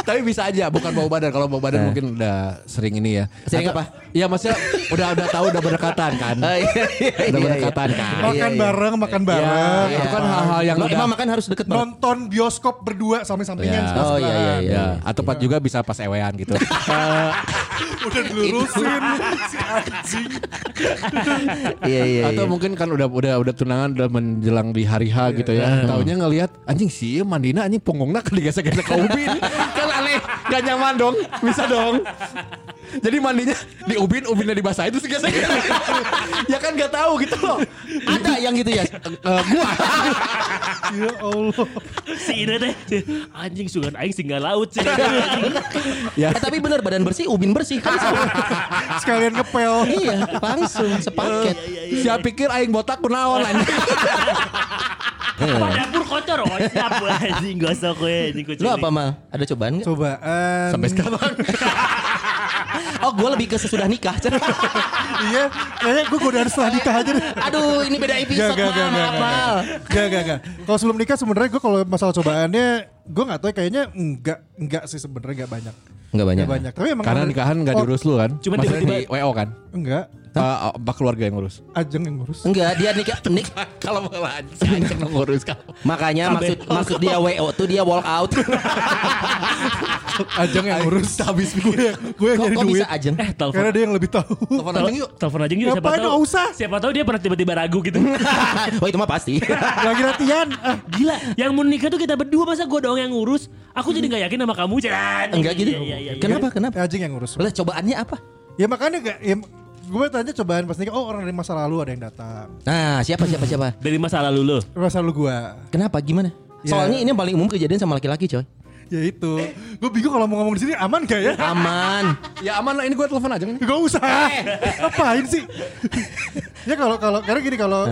tapi bisa aja bukan bau badan. Kalau bau badan Nah. mungkin udah sering ini ya. Sering Atau- apa? Iya maksudnya udah udah tahu udah berdekatan kan. Ah, iya, iya, Udah iya, berdekatan iya. kan. Makan Iya, iya. bareng, makan Ya, bareng. itu kan hal-hal yang udah emang makan harus deket banget. Nonton bioskop berdua samping-sampingan. Ya. sebelah Oh, iya, iya, iya. Ya, atau pas juga bisa pas ewean gitu. Udah dilurusin. si anjing. Iya iya. atau iya. mungkin kan udah udah udah tunangan udah menjelang di hari H gitu ya. Taunya ngelihat anjing sih mandina anjing ponggongna kan digesek-gesek ke ubin. kan aneh, gak nyaman dong. Bisa dong. Jadi mandinya di ubin, ubinnya dibasahin terus gesek. ya kan gak tahu gitu loh. Ada yang gitu ya. Eh, gua Ya Allah. Si ini teh anjing sugan aing singgah laut sih. ya Eh, tapi bener badan bersih, ubin bersih. Kan. Sekalian ngepel. iya, langsung sepaket. Siapa pikir aing botak kunaon anjing. Apa dapur kotor oh siap anjing gosok kucing. Lu apa mal? Ada cobaan nggak? Cobaan. Sampai sekarang. Oh gue lebih ke sesudah nikah. iya. Kayaknya gue godaan setelah nikah aja deh. Aduh ini beda Gak, episode gak, gak, mal. gak, mal. gak, gak, gak. Kalau sebelum nikah sebenarnya gue kalau masalah cobaannya gue nggak tahu ya, kayaknya enggak enggak sih sebenarnya enggak banyak. Enggak banyak. Enggak banyak. Tapi emang Karena nikahan gak Oh, diurus lu kan. Cuma tiba-tiba- di WO kan. Enggak. Eh, apa keluarga yang ngurus? Ajeng yang ngurus. Enggak, dia nikah nik Kalau malah anjing ngurus kamu. makanya maksud maksud dia WO tuh dia walk out. Ajeng yang ngurus. Habis gue gue yang kok, nyari kok duit. bisa ajeng? Eh telepon Karena dia yang lebih tahu. Telepon anjing yuk. Telepon aja yuk siapa tahu. nggak usah. Siapa tahu dia pernah tiba-tiba ragu gitu. oh itu mah pasti. Lagi latihan. Ah, Gila, yang mau nikah tuh kita berdua masa gue doang yang ngurus. Aku jadi nggak yakin sama kamu, Jan. Enggak gitu. Iya, iya, iya. Kenapa? Kenapa? Ajeng yang ngurus. Lah cobaannya apa? Ya makanya gak, ya, gue tanya cobaan pas nikah, oh orang dari masa lalu ada yang datang. Nah, siapa siapa siapa? Dari masa lalu lo. Masa lalu gue. Kenapa? Gimana? Ya. Soalnya ini yang paling umum kejadian sama laki-laki, coy. Ya itu. Gue bingung kalau mau ngomong di sini aman gak ya? Aman. Ya aman lah ini gue telepon aja nih. Gak usah. Ngapain sih? ya kalau kalau karena gini kalau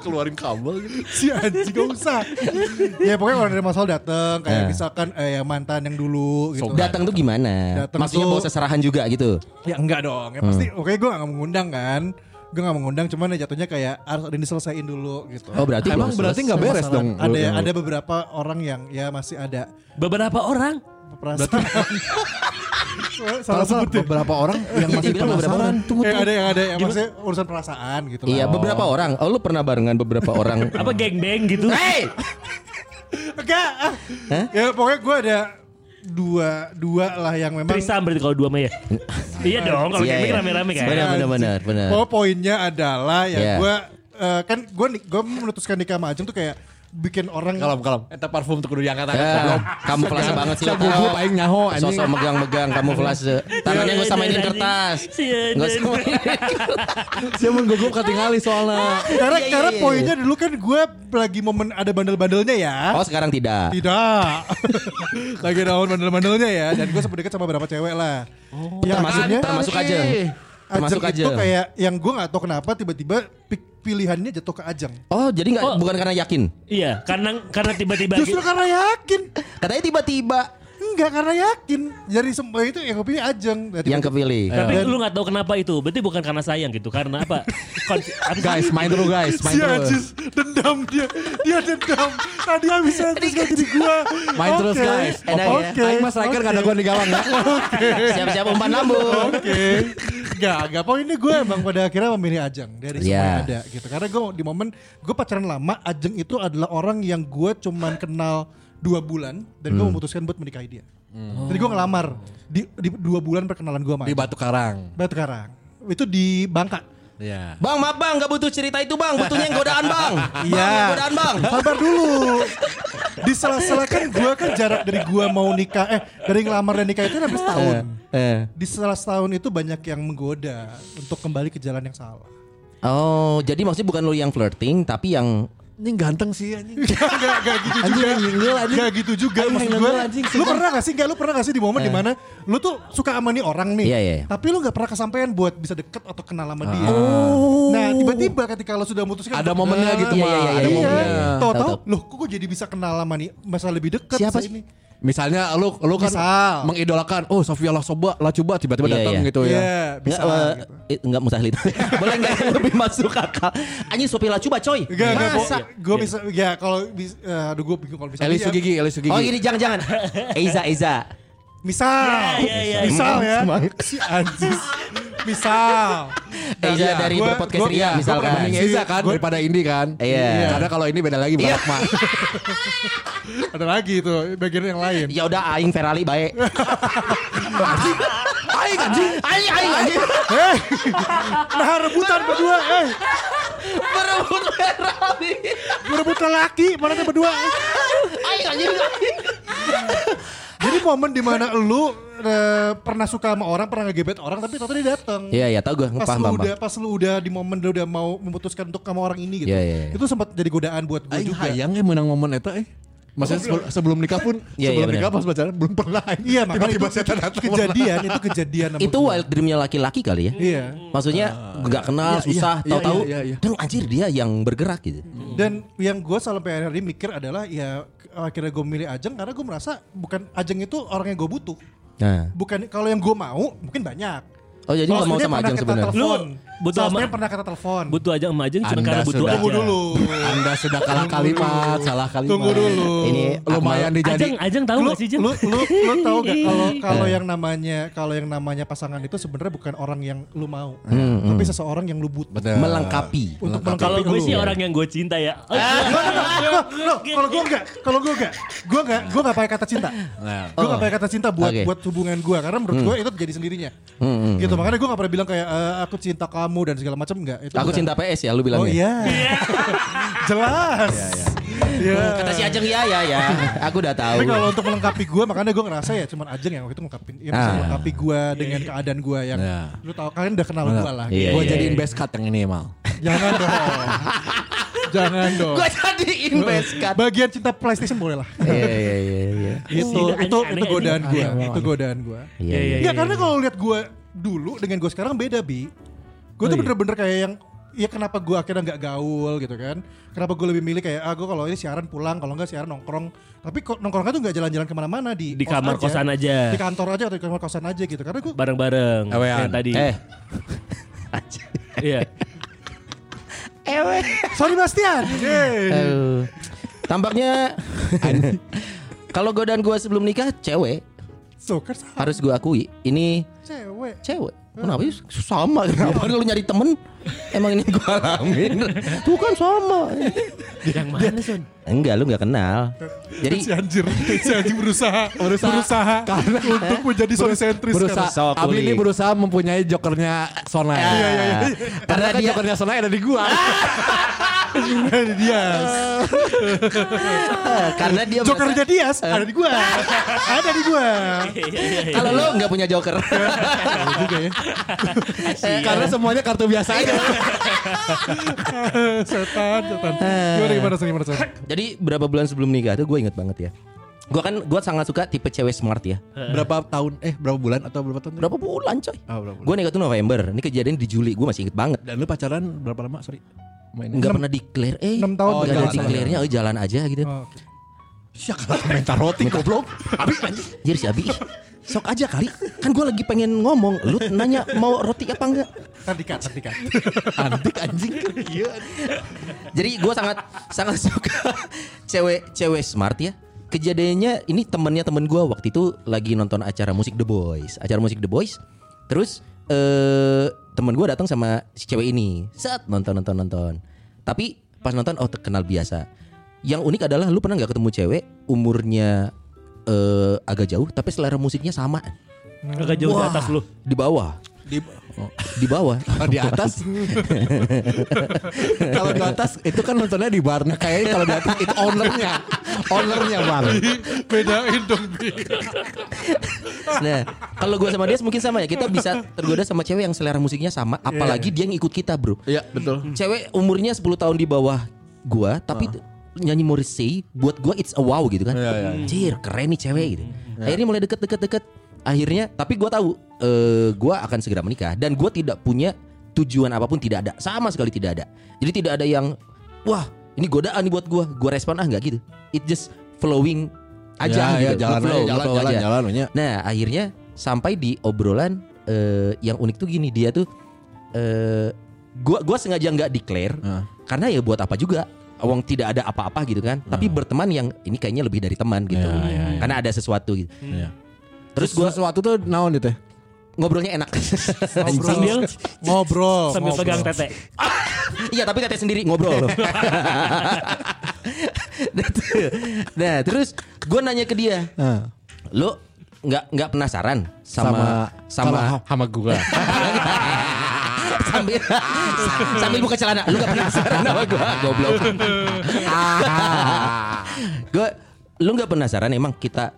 Keluarin kabel gitu. si anjing gak usah. ya pokoknya kalau dari masalah dateng kayak Eh. misalkan eh, yang mantan yang dulu gitu. Datang tuh gimana? Datang Maksudnya tuh- bawa seserahan juga gitu. Ya enggak dong. Ya pasti oke gue gak mengundang kan. Gue gak mengundang cuman ya jatuhnya kayak harus ada yang dulu gitu. Oh berarti Emang belum berarti nggak beres Masalah- dong. Ada lu- ada beberapa orang yang ya masih ada Beberapa orang perasaan. Salah sebut ya. beberapa orang yang masih beberapa penasaran. orang. Tunggu, Yang tunggu. ada yang ada yang maksudnya urusan perasaan gitu lah. Iya beberapa orang. Oh lu pernah barengan beberapa orang. apa geng-beng gitu. Hey! Enggak. ah. Ya pokoknya gue ada dua dua lah yang memang Trisam berarti kalau dua mah ya. iya dong kalau Iya, geng-beng iya. rame-rame kan. Benar benar benar benar. Pokoknya poinnya adalah ya Iya. gue eh, kan gue gue memutuskan nikah sama Ajeng tuh kayak bikin orang Kalem kalem. Eta parfum tuh kudu diangkat Ya, kamu flase banget sih. Siap gugup aing nyaho anjing. Sosok megang-megang kamu flase. Tangannya nggak usah mainin kertas. Nggak mainin Saya mau gugup ketinggali soalnya. karena Iya, iya, karena iya. poinnya dulu kan gue lagi momen ada bandel-bandelnya ya. Oh sekarang tidak. Tidak. lagi ada momen bandel-bandelnya ya dan gue sempat deket sama beberapa cewek lah. Oh, yang Termasuk akhirnya termasuk aja. Termasuk aja. itu kayak yang gue nggak tahu kenapa tiba-tiba pilihannya jatuh ke Ajeng. Oh jadi nggak Oh. bukan karena yakin. Iya, karena karena tiba-tiba Justru gitu. karena yakin. Katanya tiba-tiba Enggak karena yakin. Dari semua itu yang gue pilih Ajeng. Dan yang kepilih. Tapi Dan- lu gak tahu kenapa itu. Berarti bukan karena sayang gitu. Karena apa? Guys, main dulu guys, main Si dulu. Ajis dendam dia. Dia dendam. Tadi habis Ajis gak jadi gua. Main terus, Oke. guys. Enak ya. Oke. Aing mas striker gak ada gua di gawang ya. Siap-siap umpan lambung. Oke. Gak, gak. Poinnya gue emang pada akhirnya memilih Ajeng dari semua Iya. yang ada gitu. Karena gue di momen gue pacaran lama, Ajeng itu adalah orang yang gue cuman kenal dua bulan dan gue memutuskan buat menikahi dia. Jadi gue ngelamar di, di dua bulan perkenalan gue sama Di. Batu Karang. Batu Karang. Itu di Bangka. Iya. Bang, maaf bang, gak butuh cerita itu bang, butuhnya yang godaan bang. Iya. yang godaan bang. Sabar dulu. Di sela-sela kan gue kan jarak dari gue mau nikah, eh dari ngelamar dan nikah itu kan hampir setahun. Eh. Di sela setahun itu banyak yang menggoda untuk kembali ke jalan yang salah. Oh, jadi maksudnya bukan lu yang flirting, tapi yang Ini ganteng sih anjing. Gak, gak, gak gitu Anjing juga. anjing. Gitu juga Anjing maksud gue. anjing. Lu pernah gak sih? Gak lu pernah gak sih di momen di mana lu tuh suka sama nih orang nih. Iya, iya. Tapi lu gak pernah kesampaian buat bisa deket atau kenal sama dia. Oh. Nah tiba-tiba ketika lu sudah memutuskan. Ada momennya gitu, Iya, mah. iya, iya, Ada iya, momennya. iya. Tahu-tahu, Tahu, loh kok gue jadi bisa kenal sama nih masa lebih deket Siapa sih? ini. Misalnya lu lu kan Misal. mengidolakan, oh Sofia lah coba lah coba tiba-tiba Iya, datang iya. gitu Iya, ya. bisa Nggak, lah, eh, gitu. eh, nggak mustahil itu. Boleh nggak yang lebih masuk akal? Anjing Sopila coba coy. Gak, gak, Masa? gue bisa, ya kalau bisa, eh, aduh gue bingung kalau bisa. Eli ya, Sugigi, Eli Sugigi. Oh gini jangan-jangan. Eiza Eiza. Misal, Ya, ya, ya, misal ya. ya, si Anjis, misal. Eiza Iya, dari gua- berpodcast gua- Ria gua misalkan. Mending Eza kan gua- daripada Indi kan. Iya. Karena kalau ini beda lagi Iya. Barak mah. Ada lagi itu bagian yang lain. Ya udah aing Ferali baik. Aing anjing. Aing aing anjing. Hei, nah rebutan berdua, eh, Berebut Ferali. berebut lelaki, mana tuh berdua? Aing anjing. Jadi momen di mana lu eh, pernah suka sama orang, pernah ngegebet orang, tapi ternyata dia datang. Iya iya tahu gue Pas paham lu paham. udah, pas lu udah di momen lu udah mau memutuskan untuk sama orang ini gitu, Iya, iya, iya. itu sempat jadi godaan buat gue juga. hayang ya menang momen eta eh. Maksudnya sebelum, sebelum nikah pun, Iya, iya, sebelum benar. nikah pas pacaran belum pernah. Iya, makanya Tiba-tiba itu, setan datang. kejadian, itu kejadian. Itu wild dreamnya laki-laki kali ya. Iya. Maksudnya nggak kenal, iya, susah, iya, tahu-tahu, iya, iya, iya. dan anjir dia yang bergerak gitu. Dan yang gue sampai hari ini mikir adalah ya akhirnya gue milih Ajeng karena gue merasa bukan Ajeng itu orang yang gue butuh. Nah, Bukan kalau yang gue mau mungkin banyak. Oh jadi nggak mau sama Ajeng kita sebenarnya. telepon. Lu butuh sama- pernah kita telepon. Butuh aja sama aja cuma Anda karena butuh. Tunggu dulu. Anda sudah kalah kalimat, salah kalimat. Tunggu dulu. Ini lumayan dijadi. Ajeng, Ajeng tahu lu, gak sih Jeng? lu, lu, lu tahu gak kalau kalau yang namanya kalau yang namanya pasangan itu sebenarnya bukan orang yang lu mau, tapi seseorang yang lu butuh. Betul. melengkapi. Untuk Kalau melengkapi gue lu. sih orang yang gue cinta ya. Loh, kalau gue enggak, kalau gue enggak, gue enggak, gue enggak pakai kata cinta. Nah. Gue gak pakai kata cinta buat buat hubungan gue karena menurut gue itu terjadi sendirinya. gitu makanya gue gak pernah bilang kayak "Eh, aku cinta kamu dan segala macam enggak. Itu Aku bukan. cinta PS ya lu Oh bilangnya. iya. Jelas. Iya. Kata si Ajeng ya ya ya. Aku udah tahu. Tapi kalau untuk melengkapi gue makanya gue ngerasa ya cuman Ajeng yang waktu itu melengkapi ya Ah. melengkapi gue dengan keadaan gue yang Iya. lu tahu kalian udah kenal gue lah. Iya, Gue iya, jadiin iya. best cut yang ini mal. Jangan dong. Jangan dong. Gua jadi invest cut. Bagian cinta PlayStation boleh lah. Iya iya iya iya. Itu Aneh- itu itu godaan gue, itu godaan gue. Iya, Iya, iya. Ya karena kalau lihat gue dulu dengan gue sekarang beda bi. Gue tuh Oh, iya. bener-bener kayak yang ya kenapa gue akhirnya nggak gaul gitu kan? Kenapa gue lebih milih kayak ah gue kalau ini siaran pulang, kalau nggak siaran nongkrong. Tapi kok nongkrongnya tuh nggak jalan-jalan ke mana-mana di Di kos kamar kosan aja. di kantor aja atau di kamar kosan aja gitu. Karena gue Bareng-bareng. Kayak tadi. Eh, Iya. sorry Bastian. Eh, tampaknya kalau godaan gue sebelum nikah cewek Suka sama harus gue akui ini cewek. cewek. Kenapa sih sama? Kenapa lu nyari temen? Emang ini gue alamin. Tuh kan sama. Yang mana Son? Enggak, lu nggak kenal. Jadi si anjir, si anjir berusaha, berusaha, untuk menjadi solesentris berusaha Sok Abi ini berusaha mempunyai jokernya Sona. Iya iya iya. Karena Karena kan dia- jokernya Sona ada di gua. Ada Dias. eh, karena dia Jokernya Dias ada di gua. ada di gua. kalau lu nggak punya joker. juga ya. Karena semuanya kartu biasa aja. setan, setan. Gimana gimana gimana? Jadi berapa bulan sebelum nikah tuh gue inget banget ya. Gue kan gue sangat suka tipe cewek smart ya. berapa tahun eh berapa bulan atau berapa tahun? Berapa bulan coy? Oh, berapa bulan. Gue nikah tuh November. Ini kejadian di Juli. Gue masih inget banget. Dan lu pacaran berapa lama? Sorry. Mainnya. Nggak pernah declare. Eh, Enam tahun nggak ada jalan aja. declare-nya. Oh jalan aja gitu. Oh, oke. Siapa kalau komentar roti goblok. Abi anjing. Jadi si Abi, sok aja kali. Kan gue lagi pengen ngomong. Lu nanya mau roti apa enggak? Ntar dikat, ntar dikat. Antik anjing. Iya. Jadi gue sangat sangat suka cewek-cewek smart ya. Kejadiannya ini temennya temen gue waktu itu lagi nonton acara musik The Boys, acara musik The Boys. Terus eh temen gue datang sama si cewek ini, set nonton nonton nonton. Tapi pas nonton oh kenal biasa. Yang unik adalah lu pernah nggak ketemu cewek umurnya eh agak jauh tapi selera musiknya sama Agak jauh di Wah, atas lu. di bawah Di di bawah Oh, di atas. kalau di atas itu kan nontonnya di bar. Nah, kayaknya kalau di atas itu ownernya. Ownernya bang. Bedain dong. Nah, kalau gue sama dia mungkin sama ya. Kita bisa tergoda sama cewek yang selera musiknya sama, apalagi dia yang ikut kita, Bro. Iya betul. Cewek umurnya 10 tahun di bawah gua, tapi t- nyanyi Morrissey buat gua it's a wow gitu kan. Iya, iya. Cir, keren nih cewek gitu. Akhirnya mulai deket-deket-deket. Akhirnya, tapi gua tahu eh gua akan segera menikah dan gua tidak punya tujuan apa pun tidak ada, sama sekali tidak ada. Jadi tidak ada yang wah, ini godaan nih buat gua. Gua respon ah nggak gitu. It just flowing aja ya, gitu. jalan Flow, aja, jalan, flow jalan, aja. jalan, nya. Nah akhirnya sampai di obrolan eh, yang unik tuh gini dia tuh eh gua gua sengaja nggak declare Ah. karena ya buat apa juga Wong tidak ada apa-apa gitu kan tapi berteman yang ini kayaknya lebih dari teman gitu Ya, ya, ya. karena ada sesuatu gitu Iya. terus Terus gua sesuatu tuh naon itu? ngobrolnya enak Sambil Ngobrol. sambil ngobrol. pegang tete. iya tapi tete sendiri ngobrol nah terus gua nanya ke dia Nah, lo nggak nggak penasaran sama sama sama, sama gua. sambil sambil buka celana lu gak penasaran sama gua goblok gua lu gak penasaran emang kita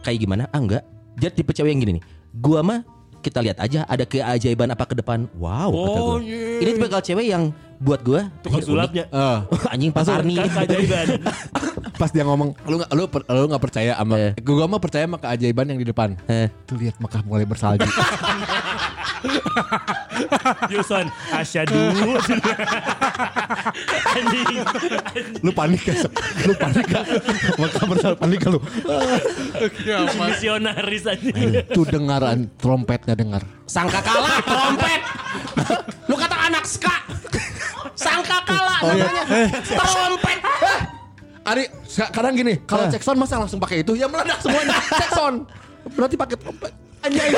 kayak gimana ah enggak dia tipe cewek yang gini nih gua mah kita lihat aja ada keajaiban apa ke depan wow kata gua. Oh, iya. ini tipe cewek yang buat gua Tukang unik. sulapnya. Eh, anjing Pak Arni keajaiban. pas dia ngomong lu nggak lu per- lu nggak percaya sama Eh. gua mah percaya sama keajaiban yang di depan. Eh. Tuh lihat Mekah mulai bersalju. Yuson asyadu. Anjing. lu panik gak? Sok? Lu panik gak? Mekah bersalju panik gak lu? Misionaris anjing. Tuh dengaran trompetnya dengar. sangka kalah trompet lu kata anak ska sangka kalah Oh, iya. namanya trompet Ari, sekarang gini, kalau cek sound masa langsung pakai itu? Ya meledak semuanya. cek sound. Berarti pakai trompet. Anjay,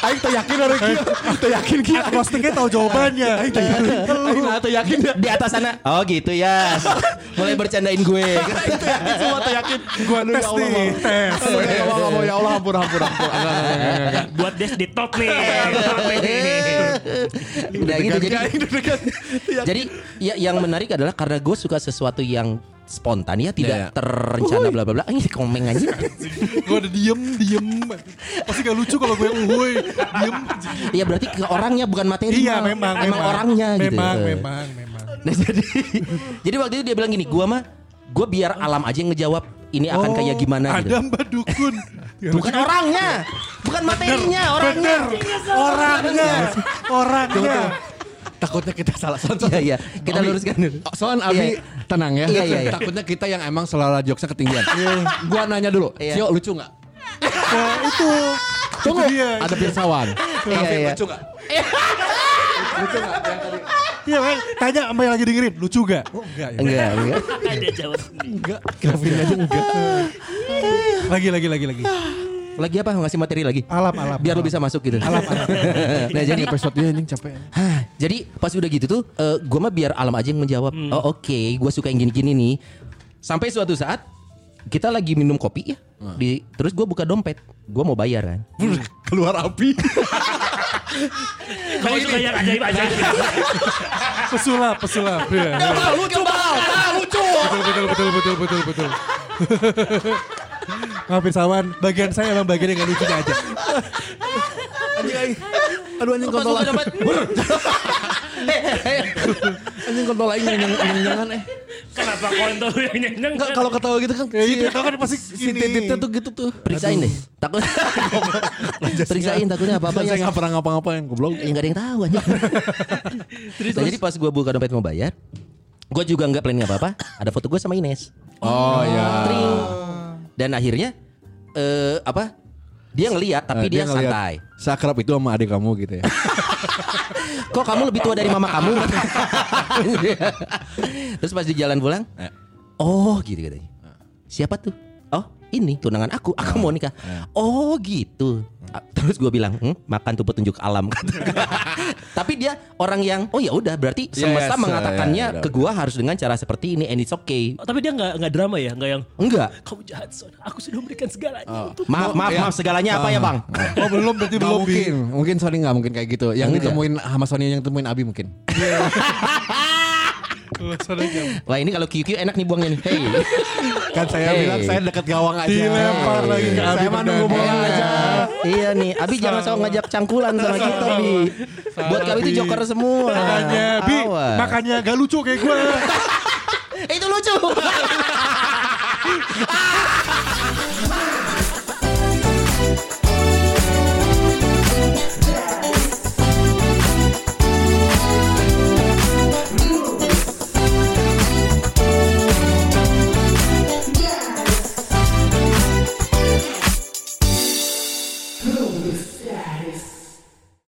aing teu yakin orang kieu. Teu yakin kieu. Agnostiknya tahu jawabannya. Aing teu yakin. Aing nah yakin. di atas sana oh gitu ya mulai bercandain gue Aing teu yakin semua teu yakin. Gua Tes nih, tes. Ya Allah, Allah, ya Allah, ampun, ampun, ampun. Enggak, enggak, enggak, enggak, enggak. Buat des di top nih. udah gitu jadi jadi ya yang menarik adalah karena gue suka sesuatu yang spontan ya tidak Iya, iya. terencana bla bla bla ini komeng aja Gue udah diem, diem. Pasti gak lucu kalau gue uhuy. Diem. ya berarti ke orangnya bukan materi Iya memang, emang memang. orangnya gitu Memang, memang, memang. Nah jadi jadi waktu itu dia bilang gini, gua mah gua biar alam aja yang ngejawab ini akan Oh, kayak gimana Ada gitu. Mbak Dukun. Bukan orangnya, bukan materinya, orangnya. Orangnya. Orangnya. Takutnya kita salah soal. Iya iya, kita Abi, luruskan dulu. Soal Abi Iya. tenang ya. Iya, iya, iya. Takutnya kita yang emang selera jokesnya ketinggian. Gua nanya dulu, Iya. Sio lucu nggak? Nah, itu. Tunggu, Itu dia. ada pirsawan. Iya iya. Lucu nggak? Iya kan? Tanya sama yang lagi dengerin. Lucu gak? Oh enggak ya. Enggak, enggak. Dia jawab sendiri. Enggak. Kevin aja enggak. Lagi, lagi, lagi, lagi. Lagi apa? Ngasih materi lagi? Alam, alam. Biar lo bisa masuk gitu. Alam, alam. nah jadi episode dia anjing capek. Hah, jadi pas udah gitu tuh, eh gue mah biar alam aja yang menjawab. Oh oke, gue suka yang gini-gini nih. Sampai suatu saat kita lagi minum kopi ya, di, terus gue buka dompet, gue mau bayar kan. Keluar api. Kamu suka yang ajaib-ajaib. Pesulap, pesulap. Iya. lucu bal, lucu. Betul, betul, betul, betul, betul, betul. Maafin sawan, bagian saya emang bagian yang gak lucunya aja. Anjing anjing. Aduh anjing kontol gua lagi. dompet, Anjing kontol lagi yang jangan eh. Kenapa kontol yang nyeneng? Enggak kalau ketawa gitu kan. Ya itu kan pasti si titiknya tuh gitu tuh. periksain deh. Takut. periksain takutnya apa apa Saya ya. nggak pernah ngapa-ngapain goblok. Ya, nggak ada yang tahu aja. Nah, jadi pas gue buka dompet mau bayar, gue juga nggak planning apa apa. Ada foto gue sama Ines. Oh ya. Tring. Dan akhirnya eh apa? Dia ngeliat tapi Eh, dia, ngeliat santai. Seakrab itu sama adik kamu gitu ya. Kok kamu lebih tua dari mama kamu? Terus pas di jalan pulang, oh gitu katanya. Siapa tuh? Oh ini tunangan aku, aku mau nikah. Oh gitu. Ah, Terus gue bilang, hm, makan tuh petunjuk alam. Tapi dia orang yang, oh ya udah berarti Yes, semesta uh, mengatakannya ya, udah, ke gue harus dengan cara seperti ini and it's okay. Oh, Tapi dia nggak nggak drama ya, nggak yang Enggak. kamu jahat son. Aku sudah memberikan segalanya untuk Maaf, maaf, maaf segalanya apa ya bang? Oh belum, berarti belum. Mungkin, mungkin Sony nggak mungkin kayak gitu. Yang Enggak. ditemuin sama Sony yang temuin Abi mungkin. Wah ini kalau QQ enak nih buangnya nih. Hey. Kan saya Hey. bilang saya dekat gawang aja. Dilempar lagi ke Abi Saya mah nunggu bola aja. iya nih, Abi jangan sok ngajak cangkulan sama kita, Bi. Buat kami itu joker semua. Makanya, Bi, Awas. makanya gak lucu kayak gue. Itu lucu.